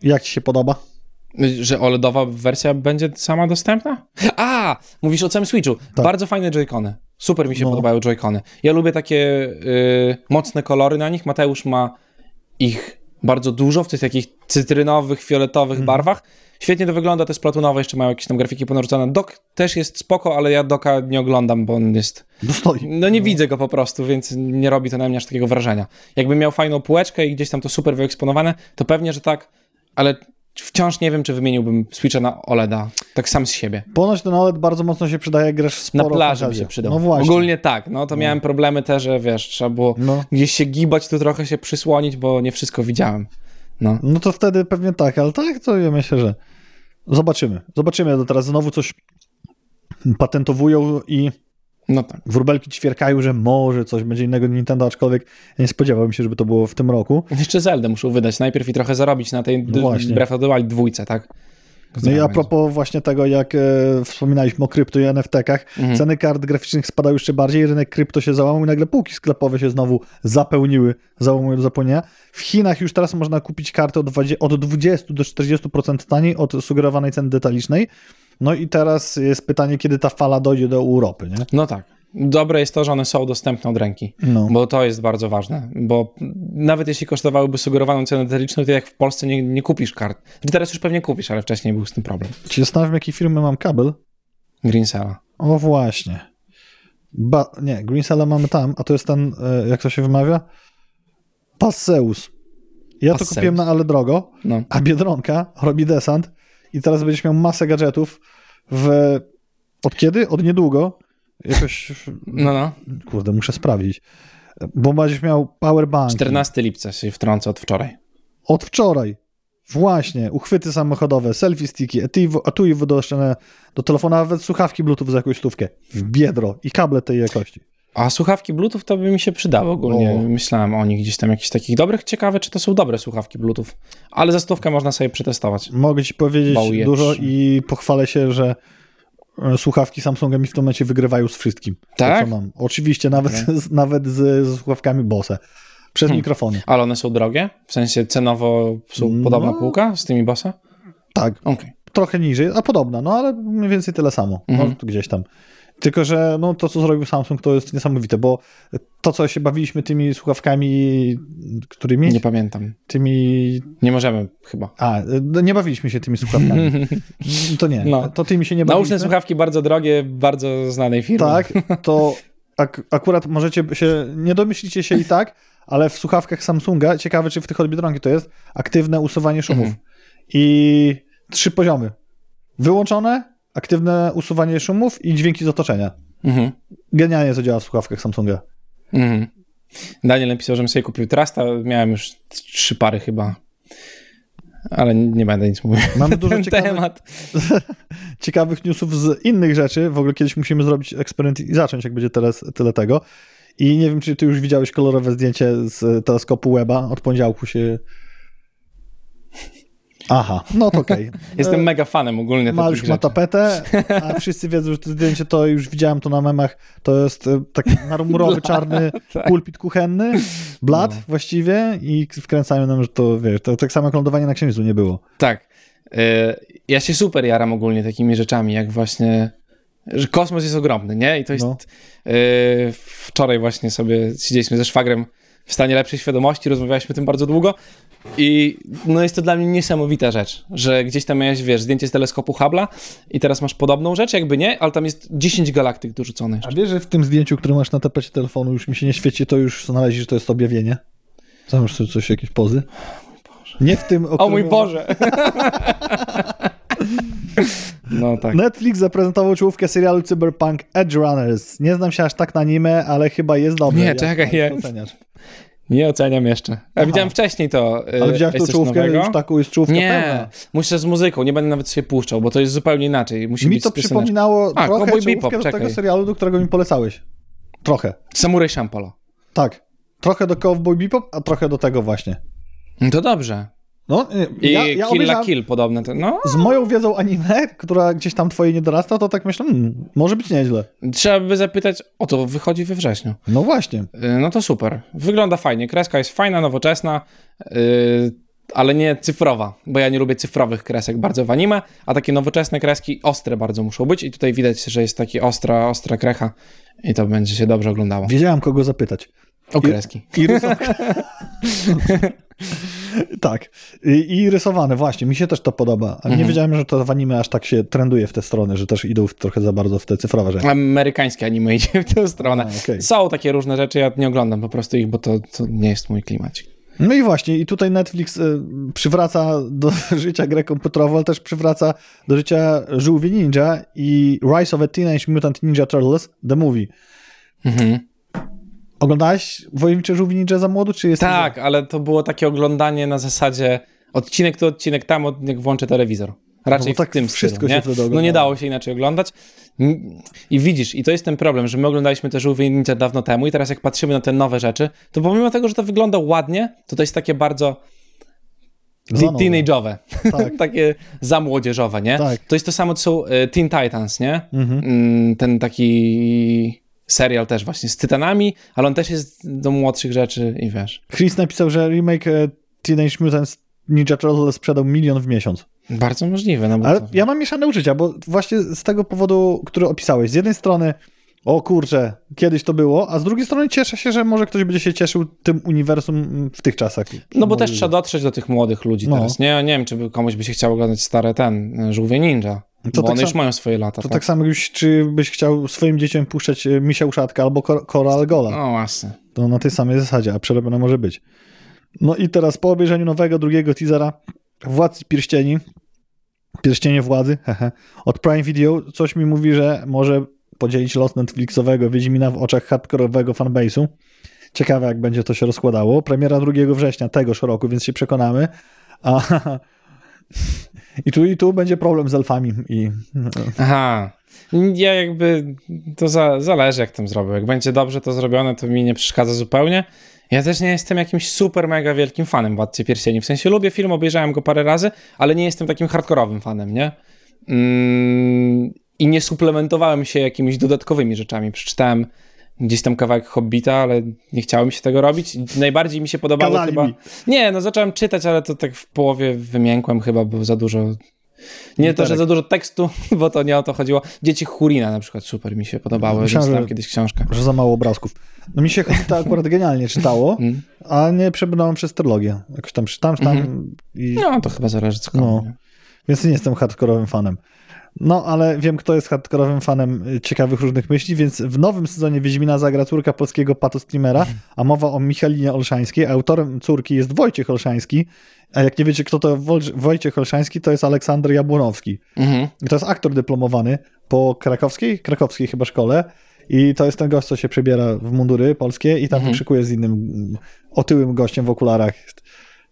[SPEAKER 1] Jak ci się podoba?
[SPEAKER 2] Że OLEDowa wersja będzie sama dostępna? A, mówisz o całym Switchu. Bardzo fajne joycony. Super mi się
[SPEAKER 1] Tak. No.
[SPEAKER 2] podobają joycony. Ja lubię takie y, mocne kolory na nich. Mateusz ma ich bardzo dużo w tych takich cytrynowych, fioletowych
[SPEAKER 1] Mhm.
[SPEAKER 2] barwach. Świetnie to wygląda, te splatunowe jeszcze mają jakieś tam grafiki ponarzucone. Dok też jest spoko, ale ja Doka nie oglądam, bo on jest...
[SPEAKER 1] Dostoi.
[SPEAKER 2] No nie widzę go po prostu, więc nie robi to na mnie aż takiego wrażenia. Jakbym miał fajną półeczkę i gdzieś tam to super wyeksponowane, to pewnie, że tak, ale wciąż nie wiem, czy wymieniłbym Switcha na OLEDa, tak sam z siebie.
[SPEAKER 1] Ponoć ten OLED bardzo mocno się przydaje, jak grasz
[SPEAKER 2] Na
[SPEAKER 1] sporo
[SPEAKER 2] plaży by
[SPEAKER 1] fantazję.
[SPEAKER 2] się przydał.
[SPEAKER 1] No właśnie.
[SPEAKER 2] Ogólnie tak, no to miałem problemy też, że wiesz, trzeba było
[SPEAKER 1] No.
[SPEAKER 2] gdzieś się gibać, tu trochę się przysłonić, bo nie wszystko widziałem. No.
[SPEAKER 1] No to wtedy pewnie tak, ale tak to ja myślę, że zobaczymy. Zobaczymy, to teraz znowu coś patentowują i
[SPEAKER 2] No tak.
[SPEAKER 1] wróbelki ćwierkają, że może coś będzie innego Nintendo, aczkolwiek nie spodziewałem się, żeby to było w tym roku.
[SPEAKER 2] Jeszcze Zeldę muszą wydać najpierw i trochę zarobić na tej
[SPEAKER 1] No.
[SPEAKER 2] Breath of the Wild dwójce, tak?
[SPEAKER 1] No i a propos właśnie tego, jak e, wspominaliśmy o krypto i NFT-kach,
[SPEAKER 2] Mhm.
[SPEAKER 1] ceny kart graficznych spadały jeszcze bardziej, rynek krypto się załamał i nagle półki sklepowe się znowu zapełniły, załamują do zapłonienia. W Chinach już teraz można kupić karty od 20, od 20 do 40% taniej od sugerowanej ceny detalicznej. No i teraz jest pytanie, kiedy ta fala dojdzie do Europy, nie?
[SPEAKER 2] No tak. Dobre jest to, że one są dostępne od ręki,
[SPEAKER 1] No.
[SPEAKER 2] bo to jest bardzo ważne, bo nawet jeśli kosztowałyby sugerowaną cenę detaliczną, to jak w Polsce nie, nie kupisz kart. Znaczy Teraz już pewnie kupisz, ale wcześniej był z tym problem.
[SPEAKER 1] Ci zastanawiam, jakiej firmy mam kabel.
[SPEAKER 2] Greensella.
[SPEAKER 1] O właśnie. Ba, nie, Greensella mamy tam, a to jest ten, e, jak to się wymawia? Passeus. Ja to
[SPEAKER 2] Passeus.
[SPEAKER 1] kupiłem na ale drogo,
[SPEAKER 2] No.
[SPEAKER 1] a Biedronka robi desant i teraz będziesz miał masę gadżetów w... Od kiedy? Od niedługo. Jakoś...
[SPEAKER 2] No, no.
[SPEAKER 1] Kurde, muszę sprawdzić. Bo będziesz miał powerbank.
[SPEAKER 2] 14 lipca się wtrąca od wczoraj.
[SPEAKER 1] Od wczoraj. Właśnie, uchwyty samochodowe, selfie sticki, etui, wydoszczone do telefonu, nawet słuchawki bluetooth za jakąś stówkę. W biedro i kable tej jakości.
[SPEAKER 2] A słuchawki Bluetooth to by mi się przydały ogólnie.
[SPEAKER 1] O.
[SPEAKER 2] Myślałem o nich gdzieś tam jakichś takich dobrych. Ciekawe, czy to są dobre słuchawki Bluetooth. Ale za stówkę można sobie przetestować.
[SPEAKER 1] Mogę ci powiedzieć dużo i pochwalę się, że słuchawki Samsunga mi w tym momencie wygrywają z wszystkim.
[SPEAKER 2] Tak?
[SPEAKER 1] To, co mam. Oczywiście, nawet, z, nawet z, ze słuchawkami Bose. Przez
[SPEAKER 2] Hmm.
[SPEAKER 1] mikrofony.
[SPEAKER 2] Ale one są drogie? W sensie cenowo są
[SPEAKER 1] No.
[SPEAKER 2] podobna półka z tymi Bossa?
[SPEAKER 1] Tak,
[SPEAKER 2] Okej.
[SPEAKER 1] trochę niżej, a podobna, no ale mniej więcej tyle samo.
[SPEAKER 2] Mhm.
[SPEAKER 1] No, tu gdzieś tam. Tylko, że no, to, co zrobił Samsung, to jest niesamowite, bo to, co się bawiliśmy tymi słuchawkami, którymi?
[SPEAKER 2] Nie pamiętam.
[SPEAKER 1] Tymi...
[SPEAKER 2] Nie możemy chyba.
[SPEAKER 1] A, no, nie bawiliśmy się tymi słuchawkami. To nie,
[SPEAKER 2] No.
[SPEAKER 1] to tymi się nie bawiliśmy.
[SPEAKER 2] Nauczne słuchawki bardzo drogie, bardzo znanej firmy.
[SPEAKER 1] Tak, to ak- akurat możecie się, nie domyślicie się i tak, ale w słuchawkach Samsunga, ciekawe czy w tych od Biedronki to jest, aktywne usuwanie szumów.
[SPEAKER 2] Mhm.
[SPEAKER 1] I trzy poziomy. Wyłączone, aktywne usuwanie szumów i dźwięki z otoczenia.
[SPEAKER 2] Mhm.
[SPEAKER 1] Genialnie to działa w słuchawkach Samsunga.
[SPEAKER 2] Mhm. Daniel napisał, żebym sobie kupił Trasta. Miałem już trzy pary chyba. Ale nie będę nic mówił.
[SPEAKER 1] Mamy dużo ciekawych,
[SPEAKER 2] temat.
[SPEAKER 1] ciekawych newsów z innych rzeczy. W ogóle kiedyś musimy zrobić eksperyment i zacząć, jak będzie teraz tyle tego. I nie wiem, czy ty już widziałeś kolorowe zdjęcie z teleskopu Weba. Od poniedziałku się... Aha, no to okej.
[SPEAKER 2] Jestem
[SPEAKER 1] E,
[SPEAKER 2] mega fanem ogólnie takich
[SPEAKER 1] Mariusz ma tapetę, a wszyscy wiedzą, że to zdjęcie to już widziałem to na memach. To jest e, taki marmurowy, czarny
[SPEAKER 2] Tak.
[SPEAKER 1] pulpit kuchenny, blat
[SPEAKER 2] No.
[SPEAKER 1] właściwie i wkręcają nam, że to wiesz, to tak samo jak lądowanie na księżycu nie było.
[SPEAKER 2] Tak. E, Ja się super jaram ogólnie takimi rzeczami, jak właśnie, że kosmos jest ogromny, nie? I to jest...
[SPEAKER 1] No.
[SPEAKER 2] Wczoraj właśnie sobie siedzieliśmy ze szwagrem w stanie lepszej świadomości, rozmawialiśmy o tym bardzo długo i no jest to dla mnie niesamowita rzecz, że gdzieś tam miałeś, wiesz, zdjęcie z teleskopu Hubble'a i teraz masz podobną rzecz, jakby nie, ale tam jest 10 galaktyk dorzucone
[SPEAKER 1] A wiesz, że w tym zdjęciu, które masz na tapecie telefonu, już mi się nie świeci, to już znaleźli, że to jest objawienie? Już coś, jakieś pozy? Nie w tym, o,
[SPEAKER 2] O mój Boże! No tak.
[SPEAKER 1] Netflix zaprezentował czołówkę serialu Cyberpunk Edge Runners. Nie znam się aż tak na anime, ale chyba jest dobry.
[SPEAKER 2] Nie, czekaj,
[SPEAKER 1] to oceniasz?
[SPEAKER 2] Nie oceniam jeszcze. Ja widziałem wcześniej to.
[SPEAKER 1] Ale widziałeś tą czołówkę już taką, jest czołówka
[SPEAKER 2] Nie,
[SPEAKER 1] pełna.
[SPEAKER 2] muszę z muzyką, nie będę nawet sobie puszczał, bo to jest zupełnie inaczej. Musi
[SPEAKER 1] Mi
[SPEAKER 2] być
[SPEAKER 1] to przypominało
[SPEAKER 2] A,
[SPEAKER 1] trochę
[SPEAKER 2] Cowboy Bebop,
[SPEAKER 1] do tego serialu, do którego mi polecałeś. Trochę.
[SPEAKER 2] Samurai Champloo.
[SPEAKER 1] Tak. Trochę do Cowboy Bebop, a trochę do tego właśnie.
[SPEAKER 2] No To dobrze.
[SPEAKER 1] No,
[SPEAKER 2] I
[SPEAKER 1] ja, ja
[SPEAKER 2] Kill la Kill podobne. To, no,
[SPEAKER 1] Z moją wiedzą anime, która gdzieś tam twojej nie dorasta, to tak myślę, hmm, może być nieźle.
[SPEAKER 2] trzeba by zapytać, o to wychodzi we wrześniu.
[SPEAKER 1] No właśnie.
[SPEAKER 2] Y, No to super. Wygląda fajnie. Kreska jest fajna, nowoczesna, yy, ale nie cyfrowa, bo ja nie lubię cyfrowych kresek bardzo w anime, a takie nowoczesne kreski ostre bardzo muszą być i tutaj widać, że jest taki ostra, ostra krecha i to będzie się dobrze oglądało.
[SPEAKER 1] Wiedziałem, kogo zapytać.
[SPEAKER 2] O kreski.
[SPEAKER 1] I rysowane. tak. I, I rysowane, właśnie. Mi się też to podoba. Ale nie
[SPEAKER 2] Mhm.
[SPEAKER 1] wiedziałem, że to w anime aż tak się trenduje w tę stronę, że też idą w, trochę za bardzo w te cyfrowe rzeczy.
[SPEAKER 2] Amerykańskie anime idzie w tę stronę.
[SPEAKER 1] A, okej.
[SPEAKER 2] Są takie różne rzeczy, ja nie oglądam po prostu ich, bo to, to nie jest mój klimacik.
[SPEAKER 1] No i właśnie, i tutaj Netflix y, przywraca do życia grę komputerową, ale też przywraca do życia żółwie ninja i Rise of a Teenage Mutant Ninja Turtles, the movie.
[SPEAKER 2] Mhm.
[SPEAKER 1] Oglądałeś Wojownicze żółwie ninja za młodu, czy jest
[SPEAKER 2] Tak, ale to było takie oglądanie na zasadzie odcinek to odcinek tam, jak włączę telewizor. Raczej
[SPEAKER 1] No tak
[SPEAKER 2] w tym
[SPEAKER 1] wszystko
[SPEAKER 2] stylu, nie? No nie dało się inaczej oglądać. I widzisz, i to jest ten problem, że my oglądaliśmy te żółwie ninja dawno temu i teraz jak patrzymy na te nowe rzeczy, to pomimo tego, że to wygląda ładnie, to to jest takie bardzo teenage'owe.
[SPEAKER 1] Tak.
[SPEAKER 2] takie za młodzieżowe, nie?
[SPEAKER 1] Tak.
[SPEAKER 2] To jest to samo, co y, Teen Titans, nie?
[SPEAKER 1] Mhm.
[SPEAKER 2] Mm, Ten taki serial też właśnie z Tytanami, ale on też jest do młodszych rzeczy i wiesz.
[SPEAKER 1] Chris napisał, że remake e, Teenage Mutant Ninja Turtles sprzedał milion w miesiąc.
[SPEAKER 2] Bardzo możliwe, no
[SPEAKER 1] Ale
[SPEAKER 2] to...
[SPEAKER 1] ja mam mieszane uczucia, bo właśnie z tego powodu, który opisałeś, z jednej strony o kurczę, kiedyś to było, a z drugiej strony cieszę się, że może ktoś będzie się cieszył tym uniwersum w tych czasach.
[SPEAKER 2] No bo też trzeba dotrzeć do tych młodych ludzi
[SPEAKER 1] No.
[SPEAKER 2] teraz. Nie, nie wiem, czy komuś by się chciało oglądać stare ten, e, Żółwie Ninja.
[SPEAKER 1] To
[SPEAKER 2] bo
[SPEAKER 1] tak
[SPEAKER 2] one już mają swoje lata.
[SPEAKER 1] To
[SPEAKER 2] tak?
[SPEAKER 1] tak samo, już, czy byś chciał swoim dzieciom puszczać e, Misia Uszatka albo Kor- Koral Gola.
[SPEAKER 2] No właśnie.
[SPEAKER 1] To na tej samej zasadzie, a przerobione może być. No i teraz po obejrzeniu nowego, drugiego teasera Władcy Pierścieni, Pierścienie Władzy, hehe, od Prime Video, coś mi mówi, że może podzielić los Netflixowego Wiedźmina w oczach hardkorowego fanbase'u. Ciekawe, jak będzie to się rozkładało. Premiera 2 września tegoż roku, więc się przekonamy. A, I tu i tu będzie problem z elfami i
[SPEAKER 2] Aha. Ja jakby, to za, zależy jak tam zrobię. Jak będzie dobrze to zrobione, to mi nie przeszkadza zupełnie. Ja też nie jestem jakimś super mega wielkim fanem Władcy Pierścieni. W sensie lubię film, obejrzałem go parę razy, ale nie jestem takim hardkorowym fanem, nie? Mm, I nie suplementowałem się jakimiś dodatkowymi rzeczami. Przeczytałem gdzieś tam kawałek Hobbita, ale nie chciało mi się tego robić. Najbardziej mi się podobało
[SPEAKER 1] Kazali
[SPEAKER 2] chyba...
[SPEAKER 1] mi.
[SPEAKER 2] Nie, no zacząłem czytać, ale to tak w połowie wymiękłem chyba, bo za dużo... Nie to, że
[SPEAKER 1] Literek.
[SPEAKER 2] za dużo tekstu, bo to nie o to chodziło. Dzieci Hurina na przykład super mi się podobały,
[SPEAKER 1] Myślałem,
[SPEAKER 2] czytałem
[SPEAKER 1] że-
[SPEAKER 2] kiedyś książkę.
[SPEAKER 1] że za mało obrazków. No mi się Hobbita akurat genialnie czytało,
[SPEAKER 2] Mm.
[SPEAKER 1] a nie przebrnąłem przez trylogię. Jakoś tam czytam, czytam i...
[SPEAKER 2] No, to chyba zależy co
[SPEAKER 1] No. Więc nie jestem hardkorowym fanem. No, ale wiem, kto jest hardkorowym fanem y, ciekawych różnych myśli, więc w nowym sezonie Wiedźmina zagra córka polskiego patostreamera, a mowa o Michalinie Olszańskiej. Autorem córki jest Wojciech Olszański, a jak nie wiecie, kto to Wojciech Olszański, to jest Aleksander Jabłonowski.
[SPEAKER 2] Mhm.
[SPEAKER 1] I to jest aktor dyplomowany po krakowskiej, krakowskiej chyba szkole. I to jest ten gość, co się przebiera w mundury polskie i tam
[SPEAKER 2] Mhm.
[SPEAKER 1] wykrzykuje z innym mm, otyłym gościem w okularach.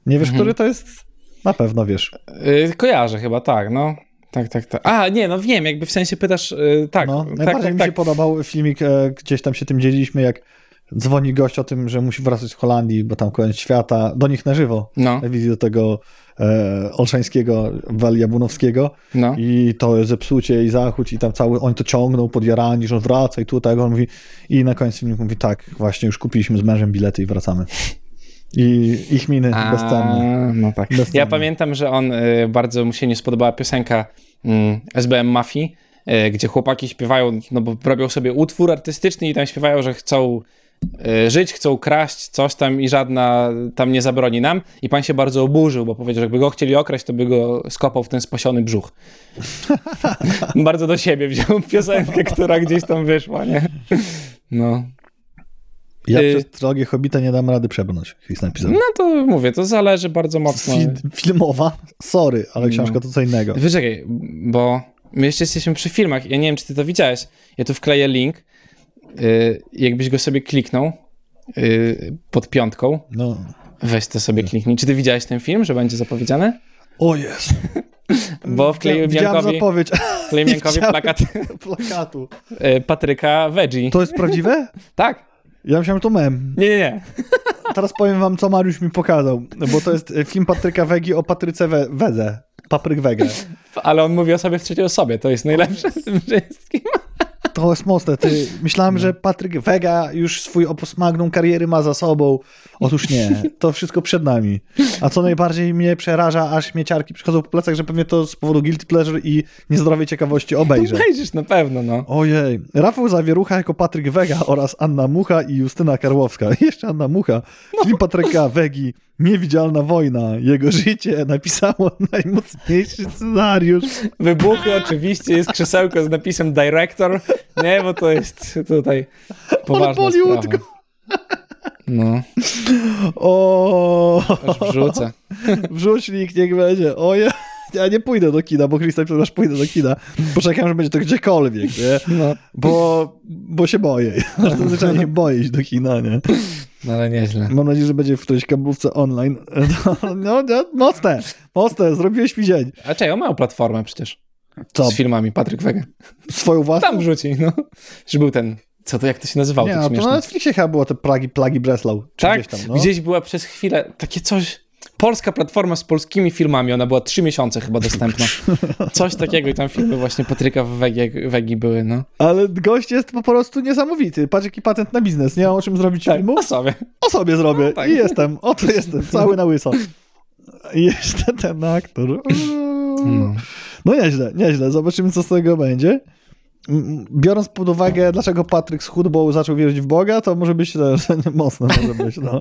[SPEAKER 1] Nie wiesz,
[SPEAKER 2] Mhm.
[SPEAKER 1] który to jest? Na pewno wiesz.
[SPEAKER 2] Yy, kojarzę chyba, tak, no. Tak, tak, tak. A, nie, no wiem, jakby w sensie pytasz, yy, tak,
[SPEAKER 1] No,
[SPEAKER 2] tak,
[SPEAKER 1] najbardziej
[SPEAKER 2] tak,
[SPEAKER 1] mi
[SPEAKER 2] tak.
[SPEAKER 1] się podobał filmik, e, gdzieś tam się tym dzieliliśmy, jak dzwoni gość o tym, że musi wracać z Holandii, bo tam koniec świata, do nich na żywo,
[SPEAKER 2] No,
[SPEAKER 1] na wizji do tego e, Olszańskiego, Wal Jabłonowskiego
[SPEAKER 2] no.
[SPEAKER 1] i to jest zepsucie i zachód i tam cały, oni to ciągną podjarani, że on wraca i tutaj, on mówi i na końcu filmiku mówi, tak, właśnie już kupiliśmy z mężem bilety i wracamy. I ich miny bezcenne.
[SPEAKER 2] A, no tak.
[SPEAKER 1] Bezcenne.
[SPEAKER 2] Ja pamiętam, że on y, bardzo mu się nie spodobała piosenka mm, SBM Mafii, y, gdzie chłopaki śpiewają, no bo robią sobie utwór artystyczny i tam śpiewają, że chcą y, żyć, chcą kraść coś tam i żadna tam nie zabroni nam. I pan się bardzo oburzył, bo powiedział, że jakby go chcieli okraść, to by go skopał w ten spasiony brzuch. bardzo do siebie wziął piosenkę, która gdzieś tam wyszła, nie? No.
[SPEAKER 1] Ja
[SPEAKER 2] Y-
[SPEAKER 1] przez trylogię Hobbita nie dam rady przebrnąć, Chris napisał.
[SPEAKER 2] No to mówię, to zależy bardzo mocno.
[SPEAKER 1] Fi- filmowa? Sorry, ale książka
[SPEAKER 2] No.
[SPEAKER 1] to co innego.
[SPEAKER 2] Wyczekaj, bo my jeszcze jesteśmy przy filmach. Ja nie wiem, czy ty to widziałeś. Ja tu wkleję link. Yy, jakbyś go sobie kliknął yy, pod piątką,
[SPEAKER 1] No.
[SPEAKER 2] weź to sobie kliknij. Czy ty widziałeś ten film, że będzie zapowiedziany?
[SPEAKER 1] O jest.
[SPEAKER 2] Bo wkleiłem
[SPEAKER 1] Widziałem
[SPEAKER 2] Jankowi,
[SPEAKER 1] zapowiedź
[SPEAKER 2] wkleiłem Jankowi
[SPEAKER 1] widziałem.
[SPEAKER 2] plakat
[SPEAKER 1] plakatu.
[SPEAKER 2] yy, Patryka Veggie.
[SPEAKER 1] To jest prawdziwe?
[SPEAKER 2] Tak?
[SPEAKER 1] Ja myślałem, że to mem.
[SPEAKER 2] Nie, nie, nie.
[SPEAKER 1] Teraz powiem wam, co Mariusz mi pokazał, bo to jest e, film Patryka Wegi o Patryce We- Wedze. Papryk Wege.
[SPEAKER 2] Ale on mówi o sobie w trzeciej osobie. To jest najlepsze w tym wszystkim.
[SPEAKER 1] To jest mocne. Ty, myślałem, że Patryk Wega już swój opus magnum kariery ma za sobą. Otóż nie. To wszystko przed nami. A co najbardziej mnie przeraża, aż śmieciarki przychodzą po plecach, że pewnie to z powodu guilty pleasure i niezdrowej ciekawości obejrzę.
[SPEAKER 2] Wejdziesz na pewno, no.
[SPEAKER 1] Ojej. Rafał Zawierucha jako Patryk Wega oraz Anna Mucha i Justyna Karłowska. Jeszcze Anna Mucha. Film Patryka Wegi. Niewidzialna wojna. Jego życie napisało najmocniejszy scenariusz.
[SPEAKER 2] Wybuchy oczywiście, jest krzesełko z napisem director. Nie, bo to jest tutaj poważna
[SPEAKER 1] Bollywoodko.
[SPEAKER 2] sprawa. No,
[SPEAKER 1] O,
[SPEAKER 2] aż wrzucę.
[SPEAKER 1] wrzućnik, niech będzie. Oje. Ja nie pójdę do kina, bo Krzysztof przepraszam, pójdę do kina. Poczekam, że będzie to gdziekolwiek, nie?
[SPEAKER 2] No,
[SPEAKER 1] Bo, bo się boję. Zazwyczaj się boję iść do kina, nie?
[SPEAKER 2] no ale nieźle.
[SPEAKER 1] Mam nadzieję, że będzie w którejś kablówce online. No, no, no, mocne, mocne, zrobiłeś mi dzień.
[SPEAKER 2] A czekaj, on miał platformę przecież.
[SPEAKER 1] Co,
[SPEAKER 2] Z filmami, Patryk Wega.
[SPEAKER 1] swoją własną?
[SPEAKER 2] Tam wrzuci, no. Że był ten, co to, jak to się nazywało,
[SPEAKER 1] Nie, no, to na Netflixie chyba było te plagi, plagi Breslau. Czy
[SPEAKER 2] Tak,
[SPEAKER 1] gdzieś tam, no.
[SPEAKER 2] gdzieś była przez chwilę takie coś... Polska platforma z polskimi filmami, ona była trzy miesiące chyba dostępna. Coś takiego i tam filmy właśnie Patryka Wegi, Wegi były, no.
[SPEAKER 1] Ale gość jest po prostu niesamowity. Patrz jaki patent na biznes. Nie mam o czym zrobić
[SPEAKER 2] Tak,
[SPEAKER 1] filmu?
[SPEAKER 2] o sobie.
[SPEAKER 1] O sobie zrobię.
[SPEAKER 2] No, tak.
[SPEAKER 1] I jestem. Oto jestem. Cały na łyso. I jeszcze ten aktor.
[SPEAKER 2] No.
[SPEAKER 1] No nieźle, nieźle. Zobaczymy, co z tego będzie. Mm, Biorąc pod uwagę, dlaczego Patryk schudł, bo zaczął wierzyć w Boga, to może być to, mocne, może być, no.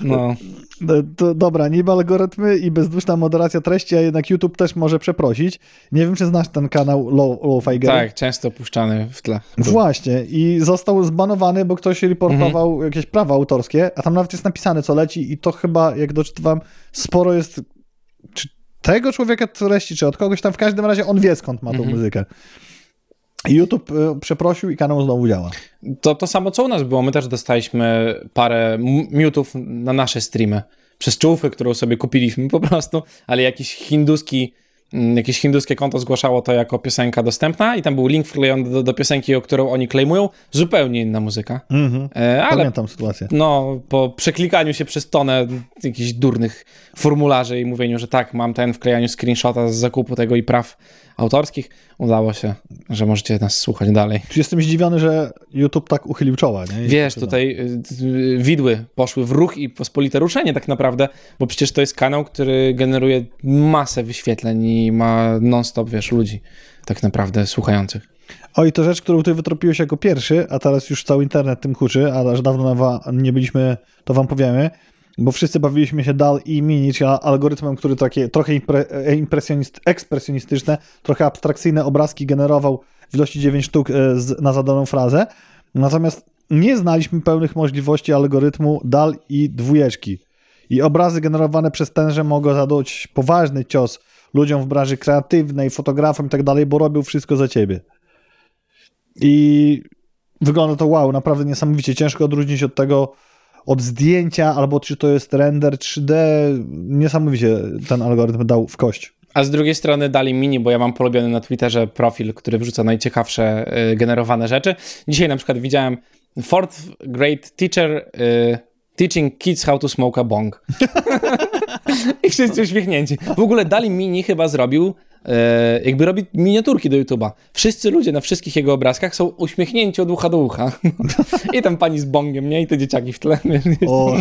[SPEAKER 2] no.
[SPEAKER 1] No, To, dobra, niby algorytmy i bezduszna moderacja treści, a jednak YouTube też może przeprosić. Nie wiem, czy znasz ten kanał Low, Low Figer.
[SPEAKER 2] Tak, często puszczany w tle.
[SPEAKER 1] Właśnie, i został zbanowany, bo ktoś reportował
[SPEAKER 2] Mhm.
[SPEAKER 1] jakieś prawa autorskie, a tam nawet jest napisane, co leci, i to chyba, jak doczytywam, sporo jest. Czy tego człowieka treści, czy od kogoś tam, w każdym razie on wie, skąd ma tą
[SPEAKER 2] Mhm.
[SPEAKER 1] muzykę. YouTube y, przeprosił i kanał znowu działa.
[SPEAKER 2] To, to samo co u nas było. My też dostaliśmy parę miutów na nasze streamy. Przez czołówkę, którą sobie kupiliśmy po prostu, ale jakiś hinduski, jakieś hinduskie konto zgłaszało to jako piosenka dostępna i tam był link wklejony do, do piosenki, o którą oni claimują. Zupełnie inna muzyka.
[SPEAKER 1] Mhm.
[SPEAKER 2] E, ale
[SPEAKER 1] Pamiętam sytuację.
[SPEAKER 2] no, po przeklikaniu się przez tonę jakichś durnych formularzy i mówieniu, że tak, mam ten wklejaniu screenshota z zakupu tego i praw autorskich, udało się, że możecie nas słuchać dalej.
[SPEAKER 1] Jestem zdziwiony, że YouTube tak uchylił czoła. Nie? I
[SPEAKER 2] Wiesz,
[SPEAKER 1] to-
[SPEAKER 2] tutaj y, y, widły poszły w ruch i pospolite ruszenie tak naprawdę, bo przecież to jest kanał, który generuje masę wyświetleń i ma non-stop, wiesz, ludzi tak naprawdę słuchających.
[SPEAKER 1] Oj, to rzecz, którą ty wytropiłeś jako pierwszy, a teraz już cały internet tym kuczy, a że dawno na wa- nie byliśmy, to wam powiemy, bo wszyscy bawiliśmy się DAL i Mini, czyli algorytmem, który takie trochę impre, e, impresjonist, ekspresjonistyczne, trochę abstrakcyjne obrazki generował w ilości 9 sztuk e, z, na zadaną frazę. Natomiast nie znaliśmy pełnych możliwości algorytmu DAL i dwójeczki. I obrazy generowane przez tenże mogą zadać poważny cios ludziom w branży kreatywnej, fotografom i tak dalej, bo robią wszystko za ciebie. I wygląda to wow, naprawdę niesamowicie. Ciężko odróżnić od tego, od zdjęcia, albo czy to jest render 3D. Niesamowicie ten algorytm dał w kość.
[SPEAKER 2] A z drugiej strony dali mini, bo ja mam polubiony na Twitterze profil, który wrzuca najciekawsze y, generowane rzeczy. Dzisiaj na przykład widziałem fourth grade teacher y, teaching kids how to smoke a bong. I wszyscy uśmiechnięci. W ogóle dali mini chyba zrobił, y, jakby robi miniaturki do YouTube'a. Wszyscy ludzie na wszystkich jego obrazkach są uśmiechnięci od ucha do ucha. I tam pani z bongiem, nie? I te dzieciaki w tle.
[SPEAKER 1] O,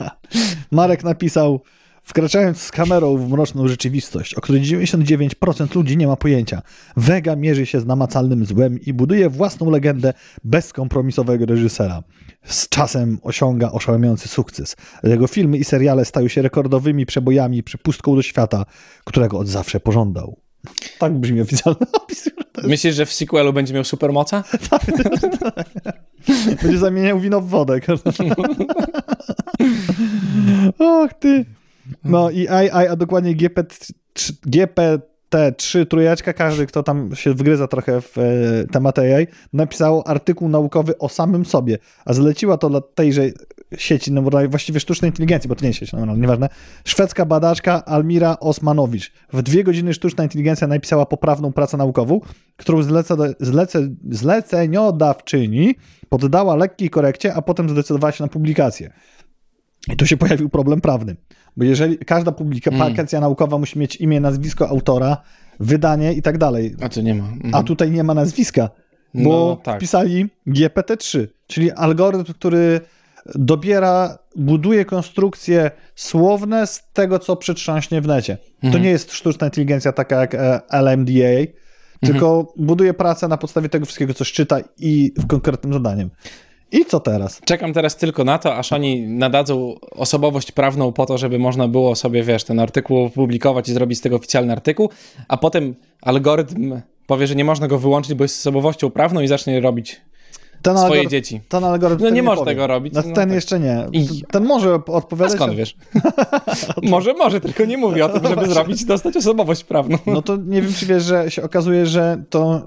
[SPEAKER 1] Marek napisał Wkraczając z kamerą w mroczną rzeczywistość, o której 99% ludzi nie ma pojęcia, Vega mierzy się z namacalnym złem i buduje własną legendę bezkompromisowego reżysera. Z czasem osiąga oszałamiający sukces. Jego filmy i seriale stają się rekordowymi przebojami i przepustką do świata, którego od zawsze pożądał. Tak brzmi oficjalny opis.
[SPEAKER 2] Myślisz, że w sequelu będzie miał supermoca?
[SPEAKER 1] Będzie zamieniał wino w wodę. Och ty. No i AI, a dokładnie GPT, GPT-3 trójeczka, każdy, kto tam się wgryza trochę w e, temat AI, napisał artykuł naukowy o samym sobie, a zleciła to dla tejże sieci, no właściwie sztucznej inteligencji, bo to nie sieć, no, no, nieważne, szwedzka badaczka Almira Osmanowicz. W dwie godziny sztuczna inteligencja napisała poprawną pracę naukową, którą zleca, zlece, zleceniodawczyni poddała lekkiej korekcie, a potem zdecydowała się na publikację. I tu się pojawił problem prawny, bo jeżeli każda publikacja naukowa musi mieć imię, nazwisko autora, wydanie i tak dalej,
[SPEAKER 2] A tu nie ma. Mhm.
[SPEAKER 1] a tutaj nie ma nazwiska, bo
[SPEAKER 2] No, tak.
[SPEAKER 1] wpisali GPT-3, czyli algorytm, który dobiera, buduje konstrukcje słowne z tego, co przytrząśnie w necie. To
[SPEAKER 2] Mhm.
[SPEAKER 1] nie jest sztuczna inteligencja taka jak e, LMDA, tylko buduje pracę na podstawie tego wszystkiego, co czyta i w konkretnym zadaniem. I co teraz?
[SPEAKER 2] Czekam teraz tylko na to, aż oni nadadzą osobowość prawną po to, żeby można było sobie, wiesz, ten artykuł opublikować i zrobić z tego oficjalny artykuł, a potem algorytm powie, że nie można go wyłączyć, bo jest osobowością prawną i zacznie robić
[SPEAKER 1] Ten
[SPEAKER 2] swoje
[SPEAKER 1] algorytm,
[SPEAKER 2] dzieci.
[SPEAKER 1] ten algorytm
[SPEAKER 2] No
[SPEAKER 1] ten
[SPEAKER 2] nie może tego robić,
[SPEAKER 1] Znaczy,
[SPEAKER 2] no
[SPEAKER 1] ten
[SPEAKER 2] tak.
[SPEAKER 1] jeszcze nie.
[SPEAKER 2] I-
[SPEAKER 1] Ten może
[SPEAKER 2] A
[SPEAKER 1] odpowiadać.
[SPEAKER 2] skąd wiesz? może, może, tylko nie mówi o tym, żeby zrobić, dostać osobowość prawną.
[SPEAKER 1] No to nie wiem, czy wiesz, że się okazuje, że to.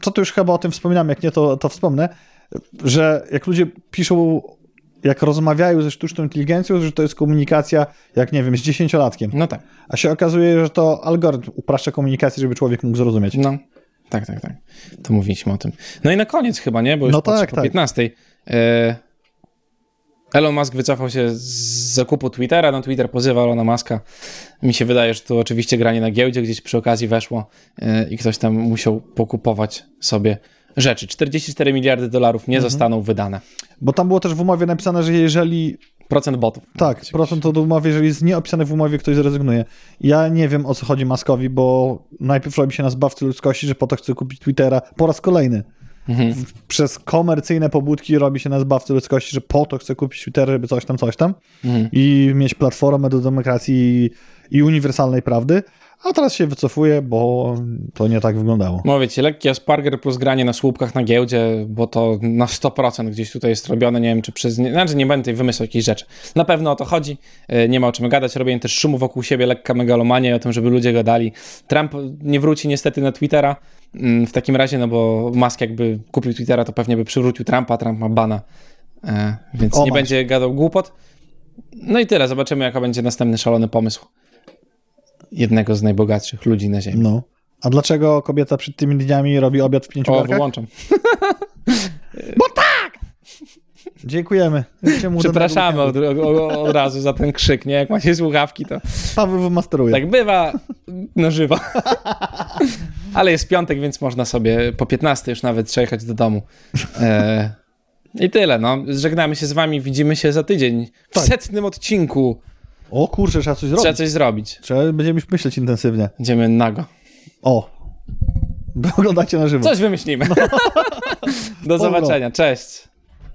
[SPEAKER 1] Co tu już chyba o tym wspominam, jak nie, to, to wspomnę, że jak ludzie piszą, jak rozmawiają ze sztuczną inteligencją, że to jest komunikacja, jak nie wiem, z dziesięciolatkiem.
[SPEAKER 2] No tak.
[SPEAKER 1] A się okazuje, że to algorytm upraszcza komunikację, żeby człowiek mógł zrozumieć.
[SPEAKER 2] No, tak, tak, tak. To mówiliśmy o tym. No i na koniec chyba, nie? Bo już
[SPEAKER 1] No tak,
[SPEAKER 2] po
[SPEAKER 1] tak.
[SPEAKER 2] 15. E, Elon Musk wycofał się z zakupu Twittera, no Twitter pozywa Elona Muska. Mi się wydaje, że to oczywiście granie na giełdzie gdzieś przy okazji weszło e, i ktoś tam musiał pokupować sobie rzeczy. 44 miliardy dolarów nie
[SPEAKER 1] Mhm.
[SPEAKER 2] zostaną wydane.
[SPEAKER 1] Bo tam było też w umowie napisane, że jeżeli
[SPEAKER 2] Procent botów.
[SPEAKER 1] Tak, procent od umowy, jeżeli jest nieopisane w umowie, ktoś zrezygnuje. Ja nie wiem, o co chodzi Maskowi, bo najpierw robi się na zbawcy ludzkości, że po to chce kupić Twittera po raz kolejny.
[SPEAKER 2] Mhm.
[SPEAKER 1] Przez komercyjne pobudki robi się na zbawcy ludzkości, że po to chce kupić Twittera, żeby coś tam, coś tam
[SPEAKER 2] Mhm.
[SPEAKER 1] i mieć platformę do demokracji i uniwersalnej prawdy, a teraz się wycofuje, bo to nie tak wyglądało.
[SPEAKER 2] Mówię ci, lekki Asperger plus granie na słupkach na giełdzie, bo to na 100% gdzieś tutaj jest robione, nie wiem czy przez... Znaczy nie będę tutaj wymysłał jakiejś rzeczy. Na pewno o to chodzi, e, nie ma o czym gadać, robienie też szumu wokół siebie, lekka megalomania o tym, żeby ludzie gadali. Trump nie wróci niestety na Twittera mm, w takim razie, no bo Musk jakby kupił Twittera, to pewnie by przywrócił Trumpa, Trump ma bana, e, więc
[SPEAKER 1] O,
[SPEAKER 2] nie
[SPEAKER 1] masz.
[SPEAKER 2] będzie gadał głupot. No i tyle, zobaczymy jaka będzie następny szalony pomysł jednego z najbogatszych ludzi na ziemi.
[SPEAKER 1] No. A dlaczego kobieta przed tymi dniami robi obiad w pięciu
[SPEAKER 2] O,
[SPEAKER 1] garkach?
[SPEAKER 2] wyłączam.
[SPEAKER 1] Dziękujemy. Życzę mu
[SPEAKER 2] Przepraszamy od, od, od razu za ten krzyk, nie? Jak macie słuchawki, to.
[SPEAKER 1] Paweł wymasteruje.
[SPEAKER 2] tak bywa na żywo. Ale jest piątek, więc można sobie po 15 już nawet przejechać do domu. E, I tyle, no. Żegnamy się z wami, widzimy się za tydzień. W
[SPEAKER 1] Tak.
[SPEAKER 2] setnym odcinku
[SPEAKER 1] O kurczę, trzeba coś zrobić.
[SPEAKER 2] trzeba coś zrobić.
[SPEAKER 1] Trzeba, będziemy już myśleć intensywnie.
[SPEAKER 2] Idziemy nago.
[SPEAKER 1] O. Oglądacie na żywo.
[SPEAKER 2] Coś wymyślimy. Do zobaczenia, cześć.